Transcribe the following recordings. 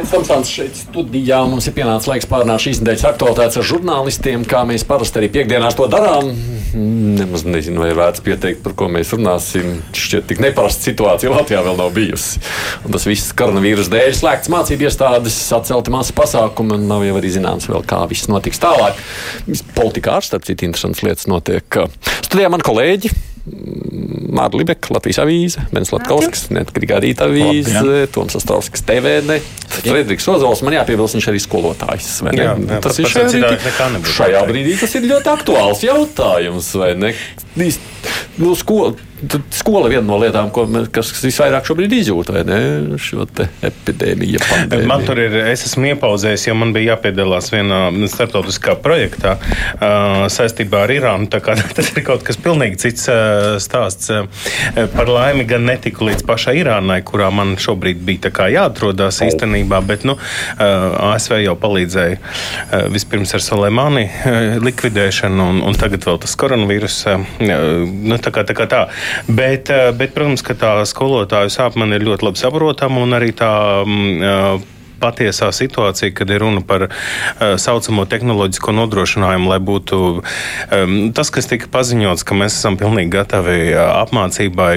Mēs esam šeit studijā. Mums ir pienācis laiks pārunāt šīs nedēļas aktualitātes ar žurnālistiem, kā mēs parasti arī piekdienās to darām. Nemaz nezinu, vai vērts pieteikt, par ko mēs runāsim. Šķiet, tik neparasta situācija Latvijā vēl nav bijusi. Un tas viss koronavīrus dēļ slēgts mācību iestādes, atcelti masu pasākumi, un nav jau arī zināms, vēl, kā viss notiks tālāk. Politikā ar starp citu interesantas lietas notiek. Studijā man kolēģi. Mārta Libeka, Latvijas avīze, Bens Latkovskis, neatkarīgā rīta avīze, Toms Astrovskis, TVN, Frederiks Ozols. Man jāpiebilst, viņš arī skolotājs. Jā, jā, tas ir šajā, brīdī, šajā brīdī tas ir ļoti aktuāls jautājums, vai ne? Nu, skola, skola viena no lietām, ko, kas visvairāk šobrīd izjūt, vai ne? Šo epidēmiju. Pandēmiju. Man tur ir, es esmu iepauzējis, jo man bija jāpiedalās vienā starptautiskā projektā uh, saistībā ar Irānu. Tas ir kaut kas pilnīgi cits uh, stāsts. Uh, par laimi gan netiku līdz pašai Irānai, kurā man šobrīd bija jāatrodas oh. īstenībā, bet nu, uh, ASV jau palīdzēja uh, vispirms ar Soleimani uh, likvidēšanu, un, un tagad vēl tas koronavīrus. Uh, nu, tā kā, tā kā tā. Bet, eh, bet, protams, ka tā skolotāju sāpe man ir ļoti labi saprotama un arī tā. Mm, patiesā situācija, kad ir runa par uh, saucamo tehnoloģisko nodrošinājumu, lai būtu um, tas, kas tika paziņots, ka mēs esam pilnīgi gatavi uh, apmācībai,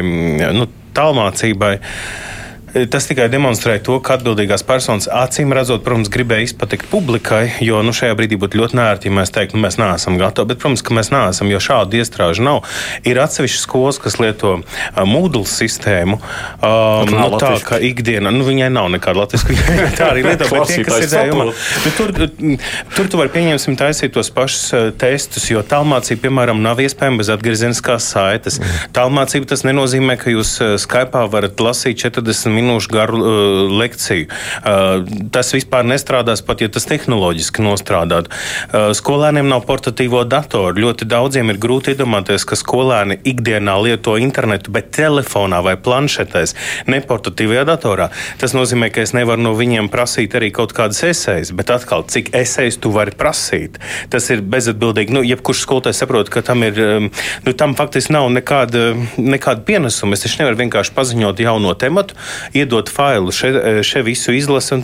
nu, tālmācībai. Uh, Tas tikai demonstrē to, ka atbildīgās personas acīm redzot, protams, gribēja izpatikt publikai, jo nu, šajā brīdī būtu ļoti nērti, ja mēs teiktu, nu, mēs neesam gatavi. Bet, protams, ka mēs neesam, jo šādu iestrāžu nav. Ir atsevišķas skolas, kas lieto Moodle sistēmu. Um, nu, tā kā ikdienā, nu, viņai nav nekāda latviešu. tā arī lieto, tie, kas ir dzējumā, nu, tur, tur tu vari pieņemsim taisīt tos pašus testus, jo tālmācība, piemēram, nav iespējama bez atgriezeniskās saites. Mm. Tālmācība tas nenozīmē, ka jūs Skype varat lasīt 40 minūtes minūšu garu uh, lekciju. Uh, tas vispār nestrādās pat, ja tas tehnoloģiski nostrādātu. Uh, skolēniem nav portatīvo datoru. Ļoti daudziem ir grūti iedomāties, ka skolēni ikdienā lieto internetu, bet telefonā vai planšetēs, ne portatīvajā datorā. Tas nozīmē, ka es nevaru no viņiem prasīt arī kaut kādas esejas, bet atkal, cik esejas tu vari prasīt, tas ir bezatbildīgi. Nu, jebkurš skolotājs saprot, ka tam ir, nu, tam faktiski nav nekāda, nekāda pienesuma. Es taču nevaru vienkārši paziņot jauno tematu, iedot failu, še, še visu izlasi.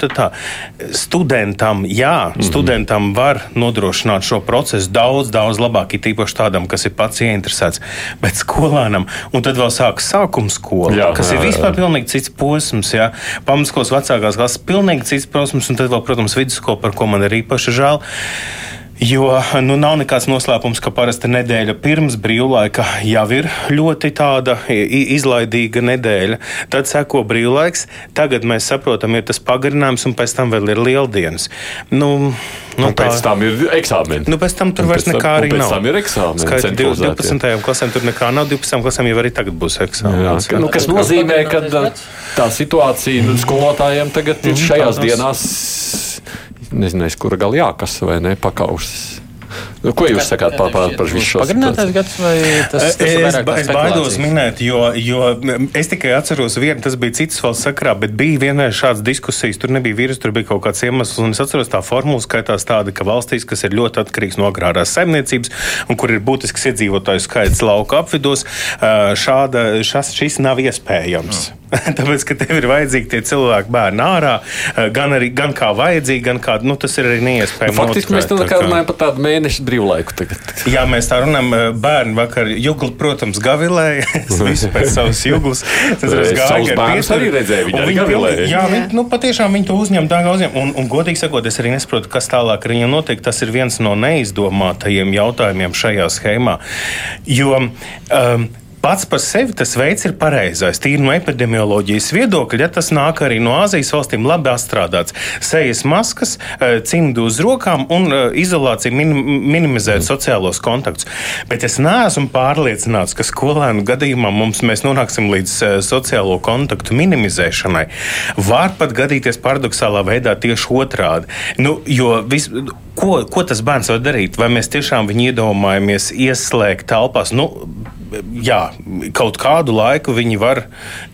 Studentam, jā, mm -hmm. studentam var nodrošināt šo procesu daudz, daudz labāk, it īpaši tādam, kas ir pats ieinteresēts. Bet skolānam, un tad vēl sākas sākuma skola, jā, kas jā, ir vispār jā. pilnīgi cits posms, jā. Pamatskolas vecākās klases pilnīgi cits posms, un tad vēl, protams, vidusskola, par ko man ir īpaši žēl. Jo nu, nav nekāds noslēpums, ka parasti nedēļa pirms brīvlaika jau ir ļoti tāda izlaidīga nedēļa. Tad seko brīvlaiks, tagad mēs saprotam, ir tas pagarinājums, un pēc tam vēl ir lieldienas. Nu, nu, tā, pēc tam ir eksāmeni. Nu, pēc tam tur vairs nekā arī nav. Pēc tam ir eksāmeni. Skaidrs, 12. klasēm tur nekā nav, 12. klasēm jau arī tagad būs eksāmenis. Nu, kas nozīmē, ka tā situācija nu, skolotājiem tagad ir mhm, šajās dienās nezinu, kura galā jākasa vai ne pakausis. Nu, ko jūs sakāt par, par, par visu šo situāciju? gads vai tas, tas es, es baidos minēt, jo, jo es tikai atceros vienu, tas bija cits valsts sakrā, bet bija vienreiz šāds diskusijas, tur nebija vīrus, tur bija kaut kāds iemesls, un es atceros tā formula skaitās tāda, ka valstīs, kas ir ļoti atkarīgs no agrārās saimniecības, un kur ir būtisks iedzīvotāju skaits lauka apvidos, šāda, šas, šis nav iespējams. Mm. Tāpēc, ka tev ir vajadzīgi tie cilvēki, bērni ārā, gan, arī, gan kā vajadzīgi, gan kā nu, tas ir arī neiespējami. Nu, faktiski mēs tā kā runājam par tādu mēnešu brīvlaiku. Tagad. Jā, mēs tā runājam. Eh, bērni vakar jugli, protams, gavilēja. Es visu pēc savas juglas. Tas ir gājis ar bērnu arī redzēju. Viņi arī gavilēja. Jā, viņi, nu, patiešām viņi to uzņem, tā kā uzņem. Un, un godīgi sakot, es arī nesaprotu, kas tālāk ar viņiem notiek. Tas ir viens no neizdomātajiem jautājumiem šajā schēmā. Jo um, pats par sevi tas veids ir pareizais. Tīri no epidemioloģijas viedokļa, ja tas nāk arī no Āzijas valstīm, labi apstrādāts. Sejas maskas, eh, cimdu uz rokām un eh, izolācija minim, minimizēt mm. sociālos kontaktus. Bet es neesmu pārliecināts, ka skolēnu gadījumā mums mēs nonāksim līdz eh, sociālo kontaktu minimizēšanai. Var pat gadīties paradoxālā veidā tieši otrādi. Nu, jo vis, ko, ko tas bērns var darīt? Vai mēs tiešām viņu iedomājamies ieslēgt telpās? Nu, jā, kaut kādu laiku viņi var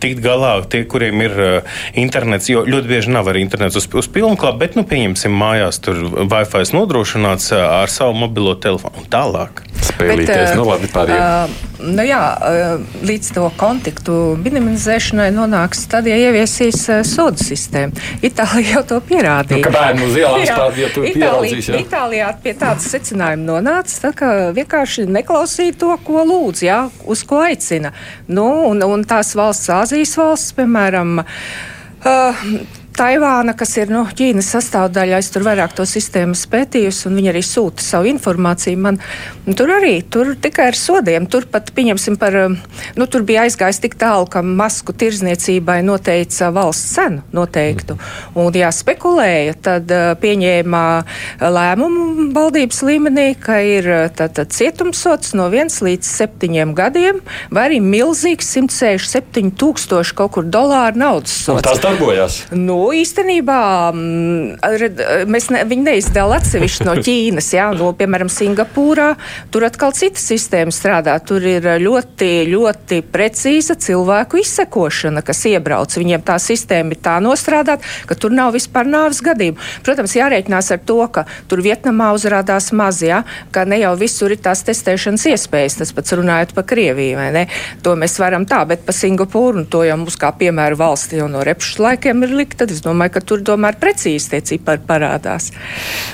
tikt galā, tie, kuriem ir uh, internets, jo ļoti bieži nav arī internets uz, uz pilnu klāstu, bet, nu, pieņemsim, mājās tur Wi-Fi nodrošināts uh, ar savu mobilo telefonu un tālāk. Spēlīties, Bet, nu labi, pārējiem. Uh, nu jā, uh, līdz to kontaktu minimizēšanai nonāks tad, ja ieviesīs uh, sodu sistēmu. Itālija jau to pierādīja. Nu, ka bērni uz ielām stāv, ja tu pieraudzīs, jā. Itālijā pie tādas secinājuma nonāca, tā, ka vienkārši neklausīja to, ko lūdz, jā, uz ko aicina. Nu, un, un tās valsts, Āzijas valsts, piemēram, uh, Taivāna, kas ir nu, Ķīnas sastāvdaļa, es tur vairāk to sistēmu pētījusi, un viņi arī sūta savu informāciju. Man, un tur arī tur tikai ar sodiem. Tur pat, pieņemsim, par, um, nu, tur bija aizgājis tik tālu, ka masku tirzniecībai noteica valsts cenu noteiktu. Un, ja spekulēja, tad uh, pieņēma lēmumu valdības līmenī, ka ir uh, tātad cietumsots no 1 līdz 7 gadiem, vai arī milzīgs 167 tūkstoši kaut kur dolāru naudas Un sots. tas darbojās. Nu, īstenībā mm, red, mēs ne, viņi neizdala atsevišķi no Ķīnas. Jā, no, piemēram, Singapūrā. Tur atkal cita sistēma strādā. Tur ir ļoti, ļoti precīza cilvēku izsekošana, kas iebrauc. Viņiem tā sistēma ir tā nostrādāta, ka tur nav vispār nāves gadījumu. Protams, jārēķinās ar to, ka tur Vietnamā uzrādās maz, jā, ka ne jau visur ir tās testēšanas iespējas. Tas pats runājot par Krieviju, vai ne? To mēs varam tā, bet par Singapūru, un to jau mums kā piemēru valsti jau no repšu laikiem ir likt, tad es domāju, ka tur tomēr precīzi tie cipari parādās.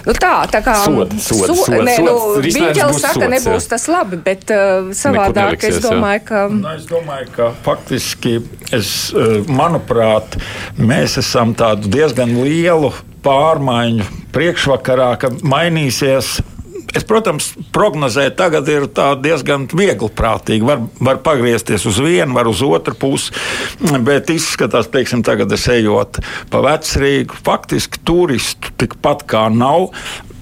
Nu tā, tā kā. Nē, nu, būs saka, nebūs jā. tas labi, bet uh, savādāk neliksies, es domāju, ka. Nu, es domāju, ka faktiski, es, eh, manuprāt, mēs esam tādu diezgan lielu pārmaiņu priekšvakarā, ka mainīsies. Es, protams, prognozēt tagad ir diezgan viegli prātīgi. Var, var pagriezties uz vienu, var uz otru pusi, bet izskatās, teiksim, tagad es ejot pa vecrīgu, faktiski turistu tikpat kā nav.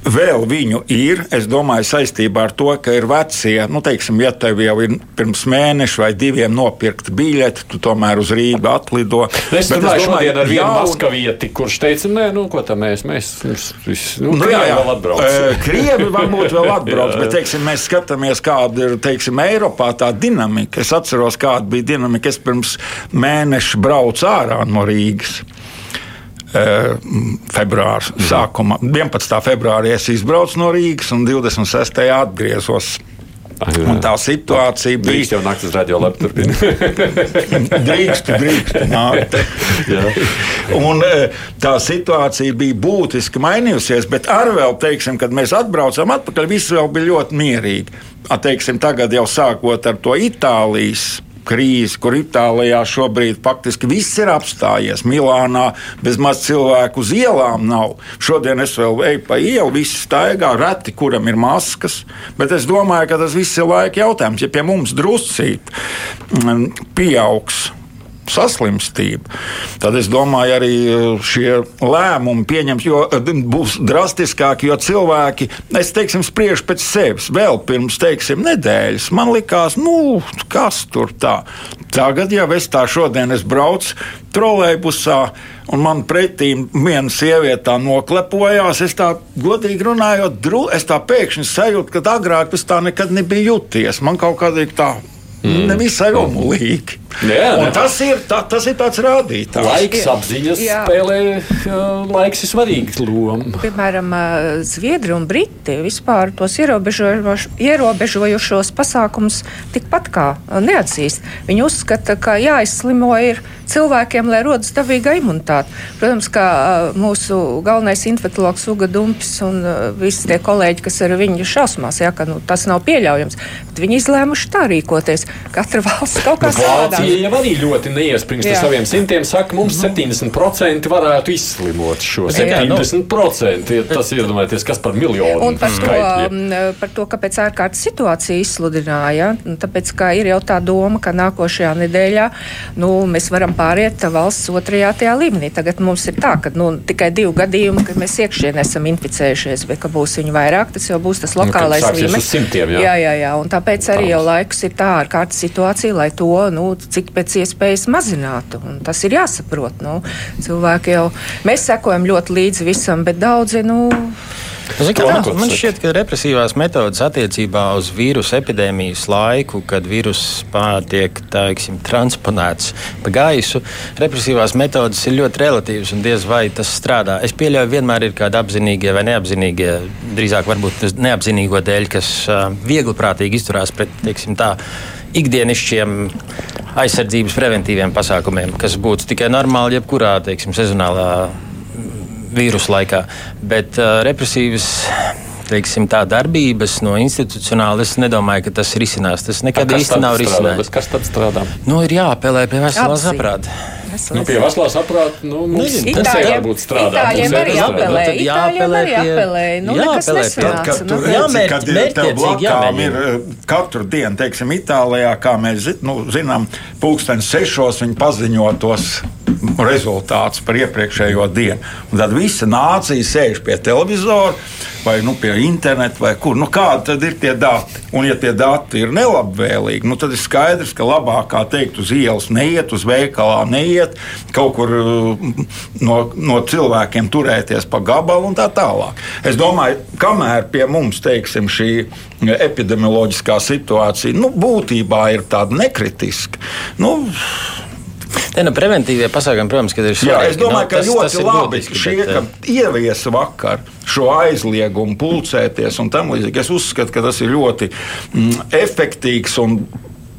Vēl viņu ir, es domāju, saistībā ar to, ka ir vecie. Nu, teiksim, ja tev jau ir pirms mēneša vai diviem nopirkta biļete, tu tomēr uz Rīgu atlido. Es Bet runāju šodien ar vienu jaunu- maskavieti, kurš teica, nē, nu, ko tā mēs, mēs, mēs, mēs nu, Nu, jā, jā. vēl atbrauc. Krievi varbūt vēl atbrauc, bet teiksim, mēs skatāmies, kāda ir teiksim, Eiropā tā dinamika. Es atceros, kāda bija dinamika. Es pirms mēneša braucu ārā no Rīgas. Eh, Februāra sākumā, 11. februārī es izbraucu no Rīgas un 26. atgriezos. Un tā situācija bija. Drīkst jau naktas radio labi turpina. drīkst, drīkst nākt. Un e, tā situācija bija būtiski mainījusies, bet ar vēl, teiksim, kad mēs atbraucām atpakaļ, viss vēl bija ļoti mierīgi. Teiksim, tagad jau sākot ar to Itālijas krīzi, kur Itālijā šobrīd faktiski viss ir apstājies. Milānā bezmaz cilvēku uz ielām nav. Šodien es vēl eju pa ielu, visi staigā, reti kuram ir maskas. Bet es domāju, ka tas viss ir laika jautājums. Ja pie mums druscīt mm, pieaugs saslimstība, tad es domāju, arī šie lēmumi pieņems, jo eh, būs drastiskāki, jo cilvēki, es teiksim, spriež pēc sevis. Vēl pirms, teiksim, nedēļas man likās, nu, kas tur tā. Tagad jau es tā šodien es braucu trolēļbusā, un man pretī viena sieviete tā noklepojās. Es tā godīgi runājot, dru, es tā pēkšņi sajūtu, ka agrāk tas tā nekad nebija jūties. Man kaut kādīgi tā. Mm. Nevisai omulīgi. Jā, Un ne. tas ir, tā, tas ir tāds rādītājs. Laiks apziņas Jā. spēlē, jā, laiks ir svarīgs loma. Piemēram, Zviedri un Briti vispār tos ierobežojošos pasākumus tikpat kā neatzīst. Viņi uzskata, ka jāizslimo ir cilvēkiem, lai rodas dabīga imunitāte. Protams, ka mūsu galvenais infektuologs Uga Dumpis un visi tie kolēģi, kas ar viņu šausmās, ja, ka nu, tas nav pieļaujams, bet viņi izlēmuši tā rīkoties. Katra valsts kaut kā Nu, savādāk. Vācija jau arī ļoti neiespringst ar saviem simtiem. Saka, mums 70% varētu izslimot šo Jā, nu. 70%. Ja tas iedomājieties, kas par miljonu Un par to, skaitļiem. mm, par to, kāpēc ārkārtas situācija izsludināja. Tāpēc, ka ir jau tā doma, ka nākošajā nedēļā nu, mēs varam pāriet valsts otrajā tajā līmenī. Tagad mums ir tā, ka nu, tikai divi gadījumi, kad mēs iekšienē esam inficējušies, bet ka būs viņu vairāk, tas jau būs tas kad lokālais uz līmenis. simtiem, jā. jā, jā, jā. Un tāpēc arī jau laikus ir tā ārkārtas situācija, lai to nu, cik pēc iespējas mazinātu. Un tas ir jāsaprot. Nu, cilvēki jau, mēs sekojam ļoti līdzi visam, bet daudzi. Nu, Zin, kā, man saka. šķiet, ka represīvās metodas attiecībā uz vīrusu epidēmijas laiku, kad vīruss tiek teiksim, transponēts pa gaisu, represīvās metodas ir ļoti relatīvas un diez vai tas strādā. Es pieļauju, vienmēr ir kādi apzinīgie vai neapzinīgie, drīzāk varbūt neapzinīgo dēļ, kas uh, viegli prātīgi izturās pret teiksim, tā, ikdienišķiem aizsardzības preventīviem pasākumiem, kas būtu tikai normāli jebkurā teiksim, sezonālā vīrusu laikā. Bet uh, represīvas teiksim, tā, darbības no institucionāla es nedomāju, ka tas risinās. Tas nekad īsti nav risinājums. Kas tad strādā? Nu, ir jāapelē pie veselā Apziņa. Saprāta. Nu, pie veselā saprāta, nu, mums Nezinu, tas Itāļiem- jābūt strādāt. Itāļiem arī apelē. Tad Itāļiem jāapelē arī apelēja. Nu, nekas jāapelē pie- nesanāca. Kad tu Nu, redzi, kad ir tev mērķtiecīgi blakām ir eh, katru dienu, teiksim, Itālijā, kā mēs zi- nu, zinām, pulksten sešos viņi paziņo tos rezultātus par iepriekšējo dienu. Un tad visa nācija sēž pie televizora vai nu, pie interneta vai kur. Nu, kādi tad ir tie dati? Un, ja tie dati ir nelabvēlīgi, nu, tad ir skaidrs, ka labāk, kā teikt, uz ielas neiet, uz veikalā neiet, kaut kur uh, no, no cilvēkiem turēties pa gabalu un tā tālāk. Es domāju, kamēr pie mums teiksim, šī epidemioloģiskā situācija nu, būtībā ir tāda nekritiska. Nu, Te nu preventīvie pasākumi, protams, kad ir Jā, svarīgi. es domāju, Nu, ka tas- tas ļoti ir labi būtiski, šie, bet, ka ieviesa vakar šo aizliegumu pulcēties un tam līdzīgi. Es uzskatu, ka tas ir ļoti mm, efektīvs un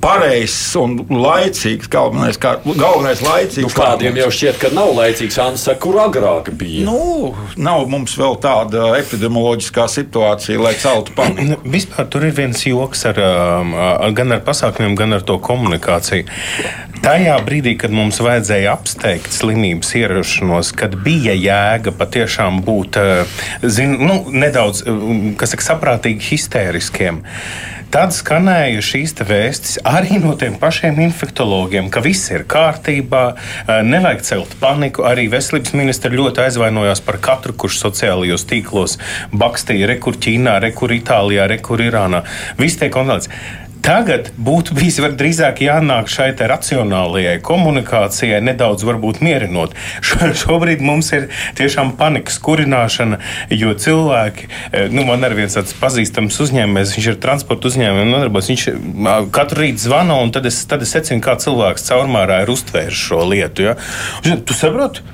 pareizs un laicīgs. Galvenais, kā, galvenais laicīgs. Nu, kādiem jau šķiet, ka nav laicīgs Anna saka, kur agrāk bija. Nu, nav mums vēl tāda epidemioloģiskā situācija, lai celtu paniku. Nu, Vispār tur ir viens joks ar, um, ar, gan ar pasākumiem, gan ar to komunikāciju. Tajā brīdī, kad mums vajadzēja apsteigt slimības ierašanos, kad bija jēga patiešām būt uh, zin, nu, nedaudz kas saka, saprātīgi histēriskiem. Tad skanēja šīs vēstis arī no tiem pašiem infektologiem, ka viss ir kārtībā, eh, nevajag celt paniku. Arī veselības ministra ļoti aizvainojās par katru, kurš sociālajos tīklos bakstīja rekur Ķīnā, rekur Itālijā, rekur Irānā. Viss tiek kontrolēts. Tagad būtu bijis drīzāk jānāk šai racionālajai komunikācijai, nedaudz varbūt mierinot. Šo, šobrīd mums ir tiešām panikas kurināšana, jo cilvēki, eh, nu, man ir viens tāds pazīstams uzņēmējs, viņš ir transporta uzņēmējs, nodarbojas. Viņš katru rītu zvana, un tad es, tad es secinu, kā cilvēks caurmērā ir uztvēris šo lietu. Ja? Tu saproti?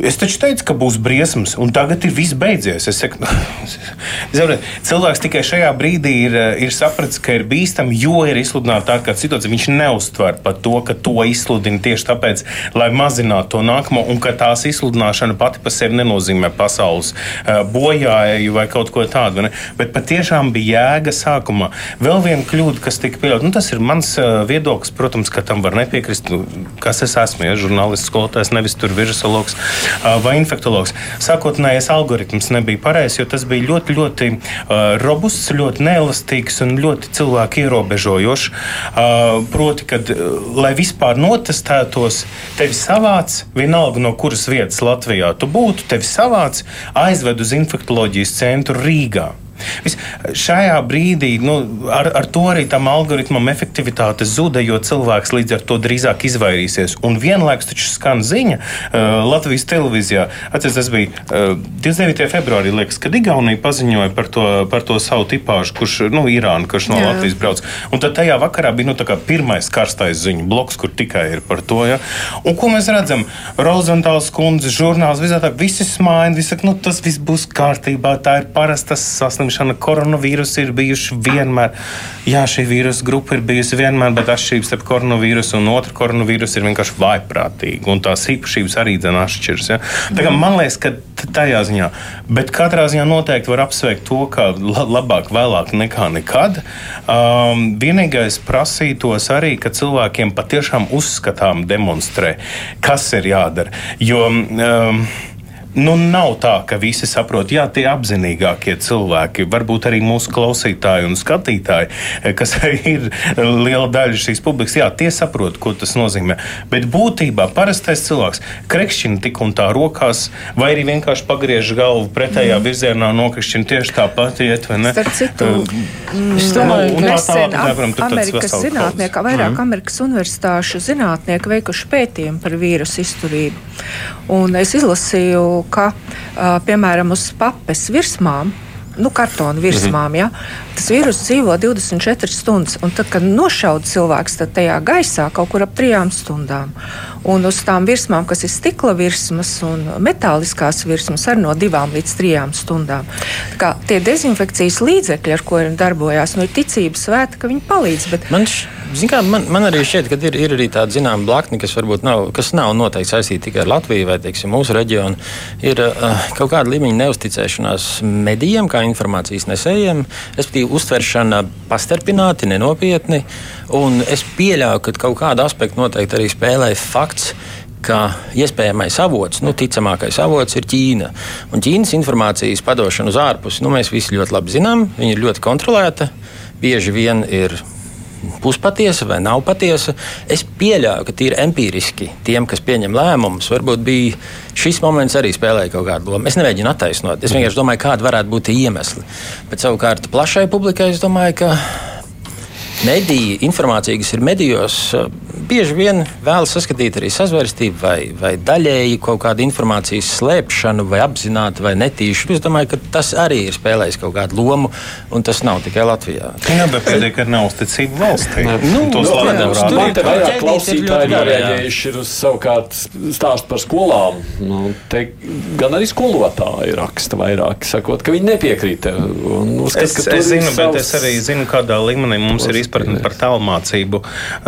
Es taču teicu, ka būs briesmas, un tagad ir viss beidzies. Es saku, Ziniet, cilvēks tikai šajā brīdī ir, eh, ir sapratis, ka ir bīstami, jo ir izsludināta ārkārtas situācija. Viņš neuztver par to, ka to izsludina tieši tāpēc, lai mazinātu to nākamo, un ka tās izsludināšana pati par sevi nenozīmē pasaules eh, bojāju vai kaut ko tādu. ne? Bet patiešām bija jēga sākumā. Vēl viena kļūda, kas tika pieļauta, nu, tas ir mans eh, viedoklis, protams, ka tam var nepiekrist. Nu, Kas es esmu? Ja, žurnālists, skolotājs, nevis tur virsologs vai infektologs. Sākotnējais algoritms nebija pareizs, jo tas bija ļoti, ļoti robusts, ļoti neelastīgs un ļoti cilvēku ierobežojošs. Proti, kad, lai vispār notestētos, tevi savāc, vienalga no kuras vietas Latvijā tu būtu, tevi savāc, aizved uz infektoloģijas centru Rīgā. Vis, šajā brīdī nu, ar, ar to arī tam algoritmam efektivitāte zuda, jo cilvēks līdz ar to drīzāk izvairīsies. Un vienlaikus taču skan ziņa uh, Latvijas televīzijā. Atceries, tas bija uh, 29. februārī, liekas, kad Igaunija paziņoja par to, par to savu tipāžu, kurš nu, Irāna, kurš no Jā. Latvijas brauc. Un tad tajā vakarā bija nu, pirmais karstais ziņu bloks, kur tikai ir par to. Ja? Un ko mēs redzam? Rozentāls kundze, žurnāls, visā tā, visi smaida, visi saka, nu, tas viss būs kārtībā, tā ir parasta saslimšana, koronavīrus ir bijuši vienmēr. Jā, šī vīrusu grupa ir bijusi vienmēr, bet atšķirības starp koronavīrusu un otru koronavīrusu ir vienkārši vaiprātīga. Un tās īpašības arī dzen atšķiras. Ja? Tā kā man liekas, ka tajā ziņā, bet katrā ziņā noteikti var apsveikt to, ka la labāk vēlāk nekā nekad. Um, vienīgais prasītos arī, ka cilvēkiem patiešām uzskatām demonstrē, kas ir jādara. Jo, um, Nu, nav tā, ka visi saprot, jā, tie apzinīgākie cilvēki, varbūt arī mūsu klausītāji un skatītāji, eh, kas ir liela daļa šīs publikas, jā, tie saprot, ko tas nozīmē. Bet būtībā parastais cilvēks krekšķina tik un tā rokās, vai arī vienkārši pagriež galvu pretējā Mm. virzienā, nokrišķina tieši tāpat, iet vai ne? Starp citu, Uh, Es Nu, domāju, piemēram, tur tāds Amerikas zinātnieki, vairāk Mhm. Amerikas universitāšu zinātnieki veikuši pētījumu par vīrusu izturību. Un es izlasīju, ka, ā, piemēram, uz papes virsmām nu, kartona virsmām. Ja? Tas vīrus dzīvo 24 stundas, un tad, kad nošauda cilvēks, tad tajā gaisā kaut kur ap trijām stundām. Un uz tām virsmām, kas ir stikla virsmas un metāliskās virsmas, arī no divām līdz trijām stundām. Tā kā tie dezinfekcijas līdzekļi, ar viņi darbojās, nu, ir ticības svēta, ka viņi palīdz. Bet... Man š... Kā, man, man arī šķiet, ka ir, ir arī tāda zināmā blakne, kas varbūt nav, kas nav noteikti saistīta tikai ar Latviju vai teiksim, mūsu reģionu. Ir uh, kaut kāda līmeņa neusticēšanās medijiem, kā informācijas nesējiem, respektīvi uztveršana pastarpināti, nenopietni. Es pieļauju, ka kaut kādu aspektu noteikti arī spēlē fakts ka iespējamais avots, nu, ticamākais avots ir Ķīna. Un Ķīnas informācijas padošana uz ārpusi, nu, mēs visi ļoti labi zinām, viņa ir ļoti kontrolēta. Bieži vien ir puspatiesa vai nav patiesa. Es pieļauju, ka tīri empiriski tiem, kas pieņem lēmumus, varbūt bija šis moments arī spēlēja kaut kādu lomu. Es nemēģinu attaisnot. Es vienkārši domāju, kādi varētu būt iemesli. Bet savukārt plašai publikai es domāju, ka mediji, informācija, kas ir medijos, bieži vien vēlas saskatīt arī sazvērstību vai, vai daļēji kaut kādu informācijas slēpšanu, vai apzināti vai netīši. Es domāju, ka tas arī ir spēlējis kaut kādu lomu, un tas nav tikai Latvijā. Jā, bet pietiek ar neusticību valstī. Nu, tos nu, protams, tur ir vairāk klausītāji norēģējuši uz savukārt stāstu par skolām. Nu, te gan arī skolotāji raksta vairāk, sakot, ka viņi nepiekrīt. Uzskat, es, es zinu, bet savs... es arī zinu, kādā līmenī mums ir izpratne par tālmācību.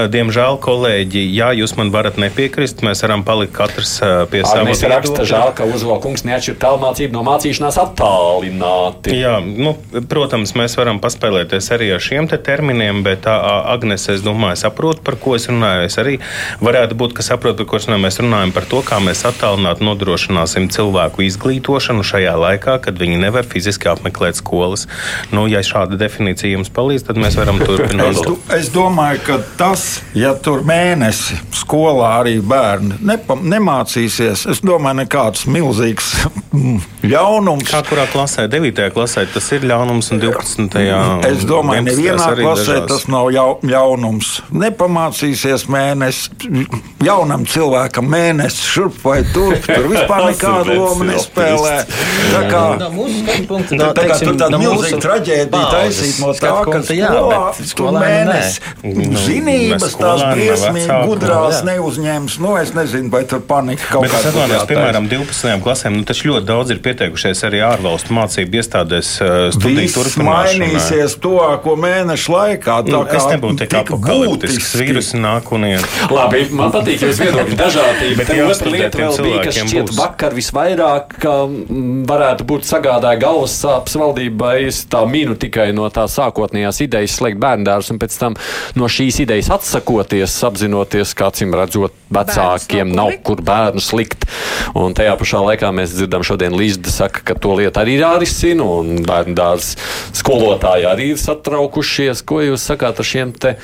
Diemžēl kolēģi, ja jūs man varat nepiekrist, mēs varam palikt katrs pie sava viedokļa. Raksta žēl, ka uzvalkungs neatšķir tālmācību no mācīšanās attālināti. Jā, nu, protams, mēs varam paspēlēties arī ar šiem te terminiem, bet Agnes, es domāju, saprot, par ko es runāju. Es arī varētu būt, ka saprot, par ko es runāju. Mēs runājam par to, kā mēs attālināti nodrošināsim cilvēku izglītošanu šajā laikā, kad viņi nevar fiziski apmeklēt skolas. Nu, ja šāda definīcija jums palīdz, tad mēs varam turpināt. Es, es domāju, ka tas, ja tur mēnesi skolā arī bērni nepa, nemācīsies. Es domāju, nekāds milzīgs ļaunums. Kā kurā klasē, 9. klasē, tas ir ļaunums, un 12. Es domāju, nevienā klasē dažās. tas nav jau, ļaunums. Nepamācīsies mēnesi, jaunam cilvēkam mēnesis šurp vai turp. Tur vispār nekādu lomu nespēlē. Tā kā, no punktu, tā, tā kā tur tāda milzīga traģēdija taisīt no tā, ka skolā, skolā mēnesi zinības tās briesmīgi gudrās neuzņems. Nu, es nezinu, vai tur panika kaut kāda. Es atvainojos, piemēram, 12. klasēm, nu taču ļoti daudz ir pieteikušies arī ārvalstu mācību iestādēs studiju turpināšanai. mainīsies to, ko mēnešu laikā. Tā nu, kā es nebūtu tik apakaliptisks, vīrusi nāk un iet. Labi, man patīk jūs viedokļi dažādība, bet otra lieta vēl bija, kas šķiet būs. vakar visvairāk varētu būt sagādāja galvas sāpes valdībai. Es tā minu tikai no tā sākotnējās idejas slēgt bērndārs un pēc tam no šīs idejas atsakoties, apzinoties, ka acīm redzot vecākiem nav kur bērnu slikt. Un tajā pašā laikā mēs dzirdam šodien Līsda saka, ka to lietu arī ir jārisina un bērnu dārza skolotāji arī ir satraukušies. Ko jūs sakāt ar šiem te?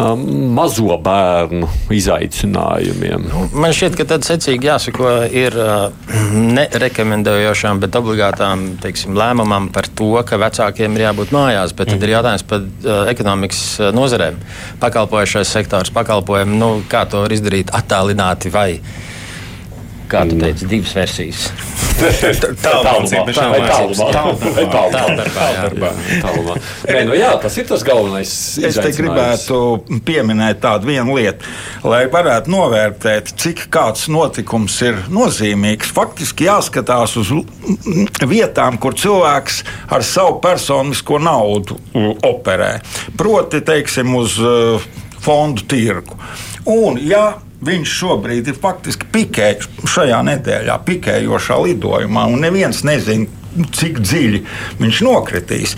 Um, mazo bērnu izaicinājumiem. Nu, man šķiet, ka tad secīgi jāsako ir uh, nerekomendējošām, bet obligātām teiksim, lēmumam par to, ka vecākiem ir jābūt mājās. Bet tad ir jautājums par uh, ekonomikas uh, nozarēm. Pakalpojušais sektors, pakalpojumi, nu, kā to izdarīt attālināti vai ne kā tu teici, divas versijas. Jā, tas ir tas galvenais. Es te gribētu pieminēt tādu vienu lietu, lai varētu novērtēt, cik kāds notikums ir nozīmīgs. Faktiski jāskatās uz vietām, kur cilvēks ar savu personisko naudu operē. Proti, teiksim, uz fondu tirgu. Un, ja Viņš šobrīd ir faktiski pikē, šajā nedēļā pikējošā lidojumā, un neviens nezina, cik dziļi viņš nokritīs.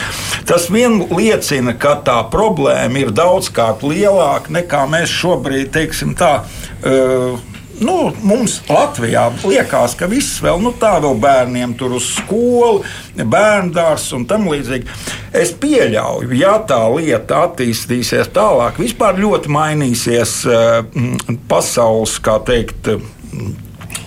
Tas vien liecina, ka tā problēma ir daudzkārt lielāka nekā mēs šobrīd, teiksim, tā. Uh, nu, mums Latvijā liekas, ka viss vēl nu, tā vēl bērniem tur uz skolu, bērnu dārsts un tam līdzīgi. Es pieļauju, ja tā lieta attīstīsies tālāk, vispār ļoti mainīsies uh, pasaules, kā teikt,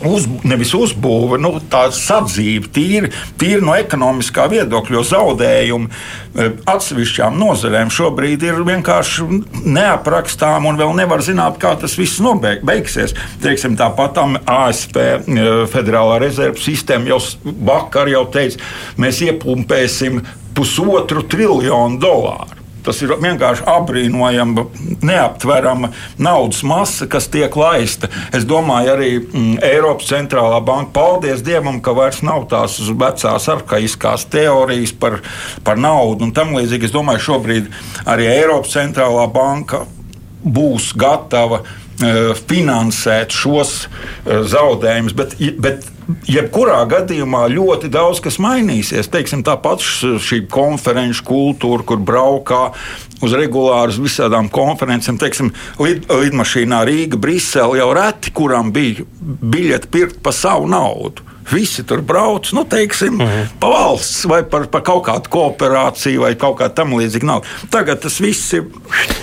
uz, nevis uzbūve, nu, tā sadzīve, tīri, tīri no ekonomiskā viedokļa, jo zaudējumi e, atsevišķām nozarēm šobrīd ir vienkārši neaprakstām un vēl nevar zināt, kā tas viss nobeigsies. Teiksim, tāpat ASV e, Federālā rezerves sistēma jau vakar jau teica, mēs iepumpēsim pusotru triljonu dolāru. Tas ir vienkārši apbrīnojama, neaptverama naudas masa, kas tiek laista. Es domāju, arī mm, Eiropas centrālā banka, paldies Dievam, ka vairs nav tās vecās arhaiskās teorijas par, par naudu un tam līdzīgi. Es domāju, šobrīd arī Eiropas centrālā banka būs gatava finansēt šos uh, zaudējumus, bet, bet jebkurā gadījumā ļoti daudz kas mainīsies. Teiksim, Tāpat šī konferenču kultūra, kur braukā uz regulāras visādām konferencēm, teiksim, lid, lidmašīnā Rīga, Brisele jau reti, kuram bija biļeti pirkt pa savu naudu. Visi tur brauc, nu, teiksim, mm -hmm. pa valsts vai par, par kaut kādu kooperāciju vai kaut kā tam līdzīgu nav. Tagad tas viss ir.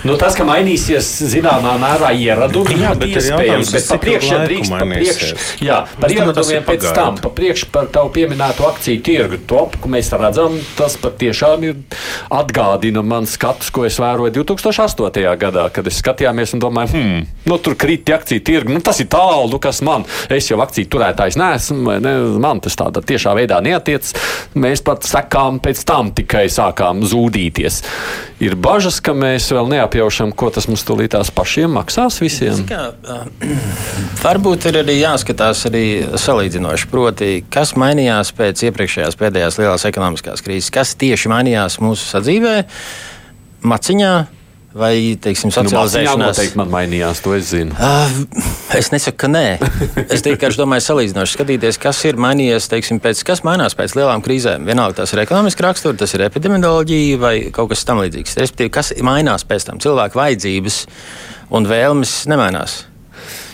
Nu, tas, ka mainīsies zināmā mērā ieradumi, jā, bet iespējams, bet pa priekšu drīkst pa priekšu. Jā, par ieradumiem pēc tam, pa priekšu par tavu pieminēto akciju tirgu top, ko mēs redzam, tas patiešām ir atgādina man skatus, ko es vēroju 2008. gadā, kad es skatījāmies un domāju, hmm, nu, tur krīt akciju tirgu, nu, tas ir tālu, nu, kas man, es jau akciju turētājs neesmu, ne, man tas tādā tiešā veidā neatiec. Mēs pat sekām pēc tam tikai sākām zūdīties. Ir bažas, ka mēs vēl neapjaušam, ko tas mums tulītās pašiem maksās visiem. Kā, varbūt ir arī jāskatās arī salīdzinoši, proti, kas mainījās pēc iepriekšējās pēdējās lielās ekonomiskās krīzes, kas tieši mainījās mūsu sadzīvē, maciņā Vai, teiksim, nu, socializēšanās nu, man mainījās, to es zinu. Uh, es nesaku, ka nē. Es vienkārši domāju, salīdzinoši skatīties, kas ir mainījies, teiksim, pēc, kas mainās pēc lielām krīzēm. Vienalga tas ir ekonomiski rakstura, tas ir epidemioloģija vai kaut kas tamlīdzīgs. Respektīvi, kas mainās pēc tam cilvēku vajadzības un vēlmes nemainās.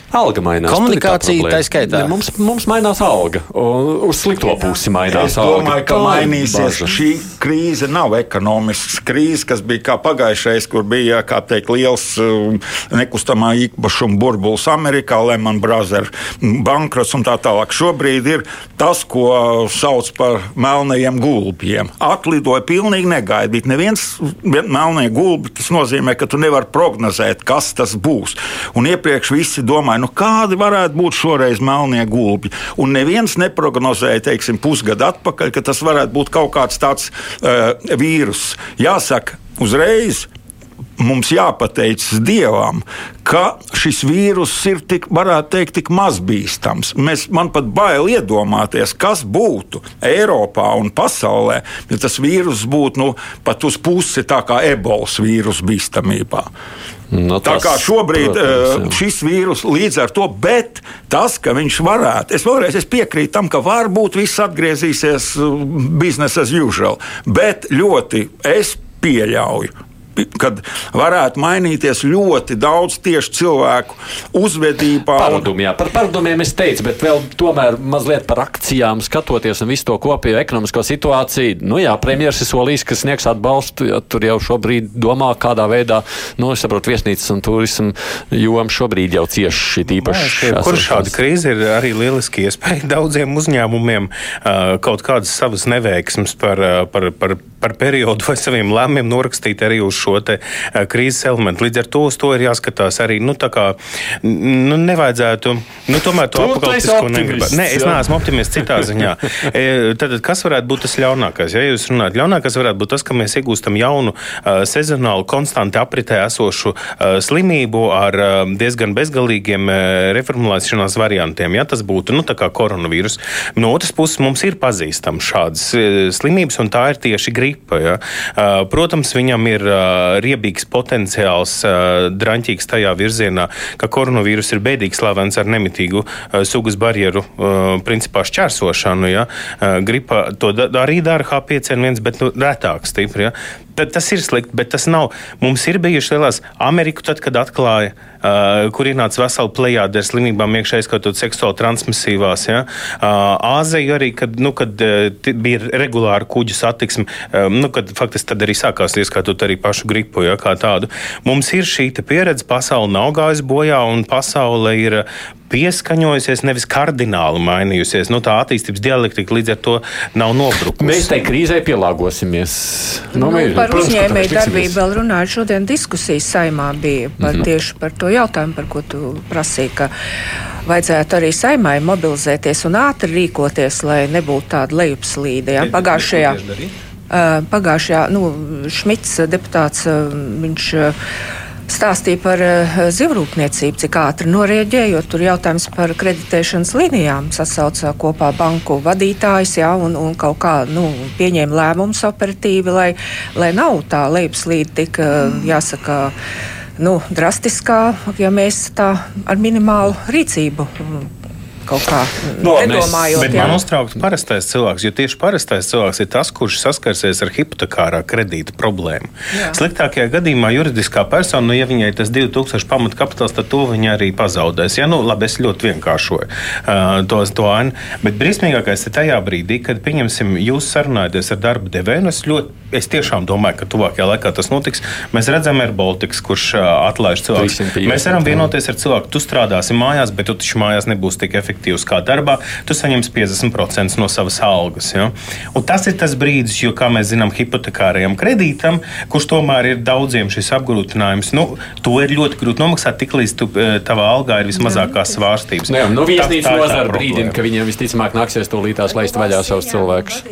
Alga mainās. Komunikācija tā skaitā. Ne, mums, mums mainās alga. Uz slikto pusi mainās. Es domāju, alga. ka mainīsies. Baža. Šī krīze nav ekonomisks krīze, kas bija kā pagājušais, kur bija teikt, liels um, nekustamā īpašuma burbulis Amerikā, Lehman Brothers bankrots un tā tālāk. Šobrīd ir tas, ko sauc par melnajiem gulbiem. Atlidoja pilnīgi negaidīt. Neviens melnie gulbi, tas nozīmē, ka tu nevari prognozēt, kas tas būs. Un iepriekš visi domāja, domāju, nu, kādi varētu būt šoreiz melnie gulbi. Un neviens neprognozēja, teiksim, pusgadu atpakaļ, ka tas varētu būt kaut kāds tāds uh, vīrus. Jāsaka, uzreiz mums jāpateicas Dievam, ka šis vīrus ir tik, varētu teikt, tik mazbīstams. Mēs, man pat bail iedomāties, kas būtu Eiropā un pasaulē, ja tas vīrus būtu nu, pat uz pusi tā kā ebolas vīrusu bīstamībā. No nu, tas, tā kā šobrīd protams, jā. šis vīrus līdz ar to, bet tas, ka viņš varētu, es vēlreiz es piekrītu tam, ka varbūt viss atgriezīsies biznesa as usual, bet ļoti es pieļauju, kad varētu mainīties ļoti daudz tieši cilvēku uzvedībā. Paradumi, jā, par paradumiem es teicu, bet vēl tomēr mazliet par akcijām skatoties un visu to kopējo ekonomisko situāciju. Nu jā, premjeras ir solījis, ka sniegs atbalstu, ja tur jau šobrīd domā, kādā veidā, nu, es saprotu, viesnīcas un turismu joma šobrīd jau cieši šī īpaši. Kur šāda krīze ir arī lieliski iespēja daudziem uzņēmumiem kaut kādas savas neveiksmes par, par, par, par periodu vai saviem lēmumiem norakstīt arī uz šo šo eh, krīzes elementu. Līdz ar to uz to ir jāskatās arī. Nu, kā, nu, nevajadzētu nu, tomēr to apgabalisko negribēt. Nē, es neesmu optimists citā ziņā. E, tad kas varētu būt tas ļaunākais? Ja jūs runājat, ļaunākais varētu būt tas, ka mēs iegūstam jaunu uh, sezonālu, konstanti apritē esošu uh, slimību ar uh, diezgan bezgalīgiem uh, reformulēšanās variantiem. Ja tas būtu nu, koronavīrus. No otras puses, mums ir pazīstams šādas uh, slimības, un tā ir tieši gripa. Ja? Uh, protams, viņam ir uh, riebīgs potenciāls, draņķīgs tajā virzienā, ka koronavīrus ir bēdīgi slavens ar nemitīgu sugas barjeru principā šķērsošanu. Ja? Gripa to arī dara H5N1, bet nu, retāk stipri. Ja? Tad tas ir slikti, bet tas nav. Mums ir bijušas lielās Ameriku, tad, kad atklāja, uh, kur ienāca vesela plējāde ar slimībām, iekšēji skatot seksuāli transmisīvās. Ja? Uh, Āzija arī, kad, nu, kad uh, bija regulāra kuģu satiksme, um, nu, kad faktiski tad arī sākās ieskatot arī pašu gripu, ja, kā tādu. Mums ir šī pieredze, pasaule nav gājusi bojā, un pasaule ir pieskaņojusies, nevis kardināli mainījusies. Nu, tā attīstības dialektika līdz ar to nav nobrukusi. Mēs tai krīzē pielāgosimies. Nu, nu, par uzņēmēju darbību vēl runājot. Šodien diskusijas saimā bija par, mm -hmm. tieši par to jautājumu, par ko tu prasīji, ka vajadzētu arī saimai mobilizēties un ātri rīkoties, lai nebūtu tāda lejupslīde. Ja? Pagājušajā, uh, pagājušajā nu, Šmits deputāts, uh, viņš. Stāstīja par uh, zivrūpniecību, cik ātri norēģējot. Tur jautājums par kreditēšanas līnijām sasauca kopā banku vadītājs jā, un, un kaut kā nu, pieņēma lēmumus operatīvi, lai, lai nav tā lejupslīde tik, uh, jāsaka, nu, drastiskā, ja mēs tā ar minimālu rīcību kaut kā no, nedomājot. Bet jā. man uztrauc parastais cilvēks, jo tieši parastais cilvēks ir tas, kurš saskarsies ar hipotekārā kredīta problēmu. Jā. Sliktākajā gadījumā juridiskā persona, nu, ja viņai tas 2000 pamatkapitāls, tad to viņa arī pazaudēs. Ja? Nu, labi, es ļoti vienkāršoju uh, to, to ainu. Bet briesmīgākais ir tajā brīdī, kad, pieņemsim, jūs sarunājaties ar darba devēju. Es, ļoti, es tiešām domāju, ka tuvākajā laikā tas notiks. Mēs redzam, ir Baltics, kurš uh, atlaiž cilvēku. Mēs varam vienoties ar cilvēku, tu strādāsi mājās, bet tu taču mājās nebūs tik efektīvi efektīvs kā darbā, tu saņemsi 50% no savas algas. Ja? Un tas ir tas brīdis, jo, kā mēs zinām, hipotekārajam kredītam, kurš tomēr ir daudziem šis apgrūtinājums, nu, to ir ļoti grūti nomaksāt, tiklīdz eh, tavā algā ir vismazākās svārstības. Nu, jā, nu, viesnīca nozara brīdim, ka viņiem visticamāk nāksies to lītās laist vaļā savus cilvēkus.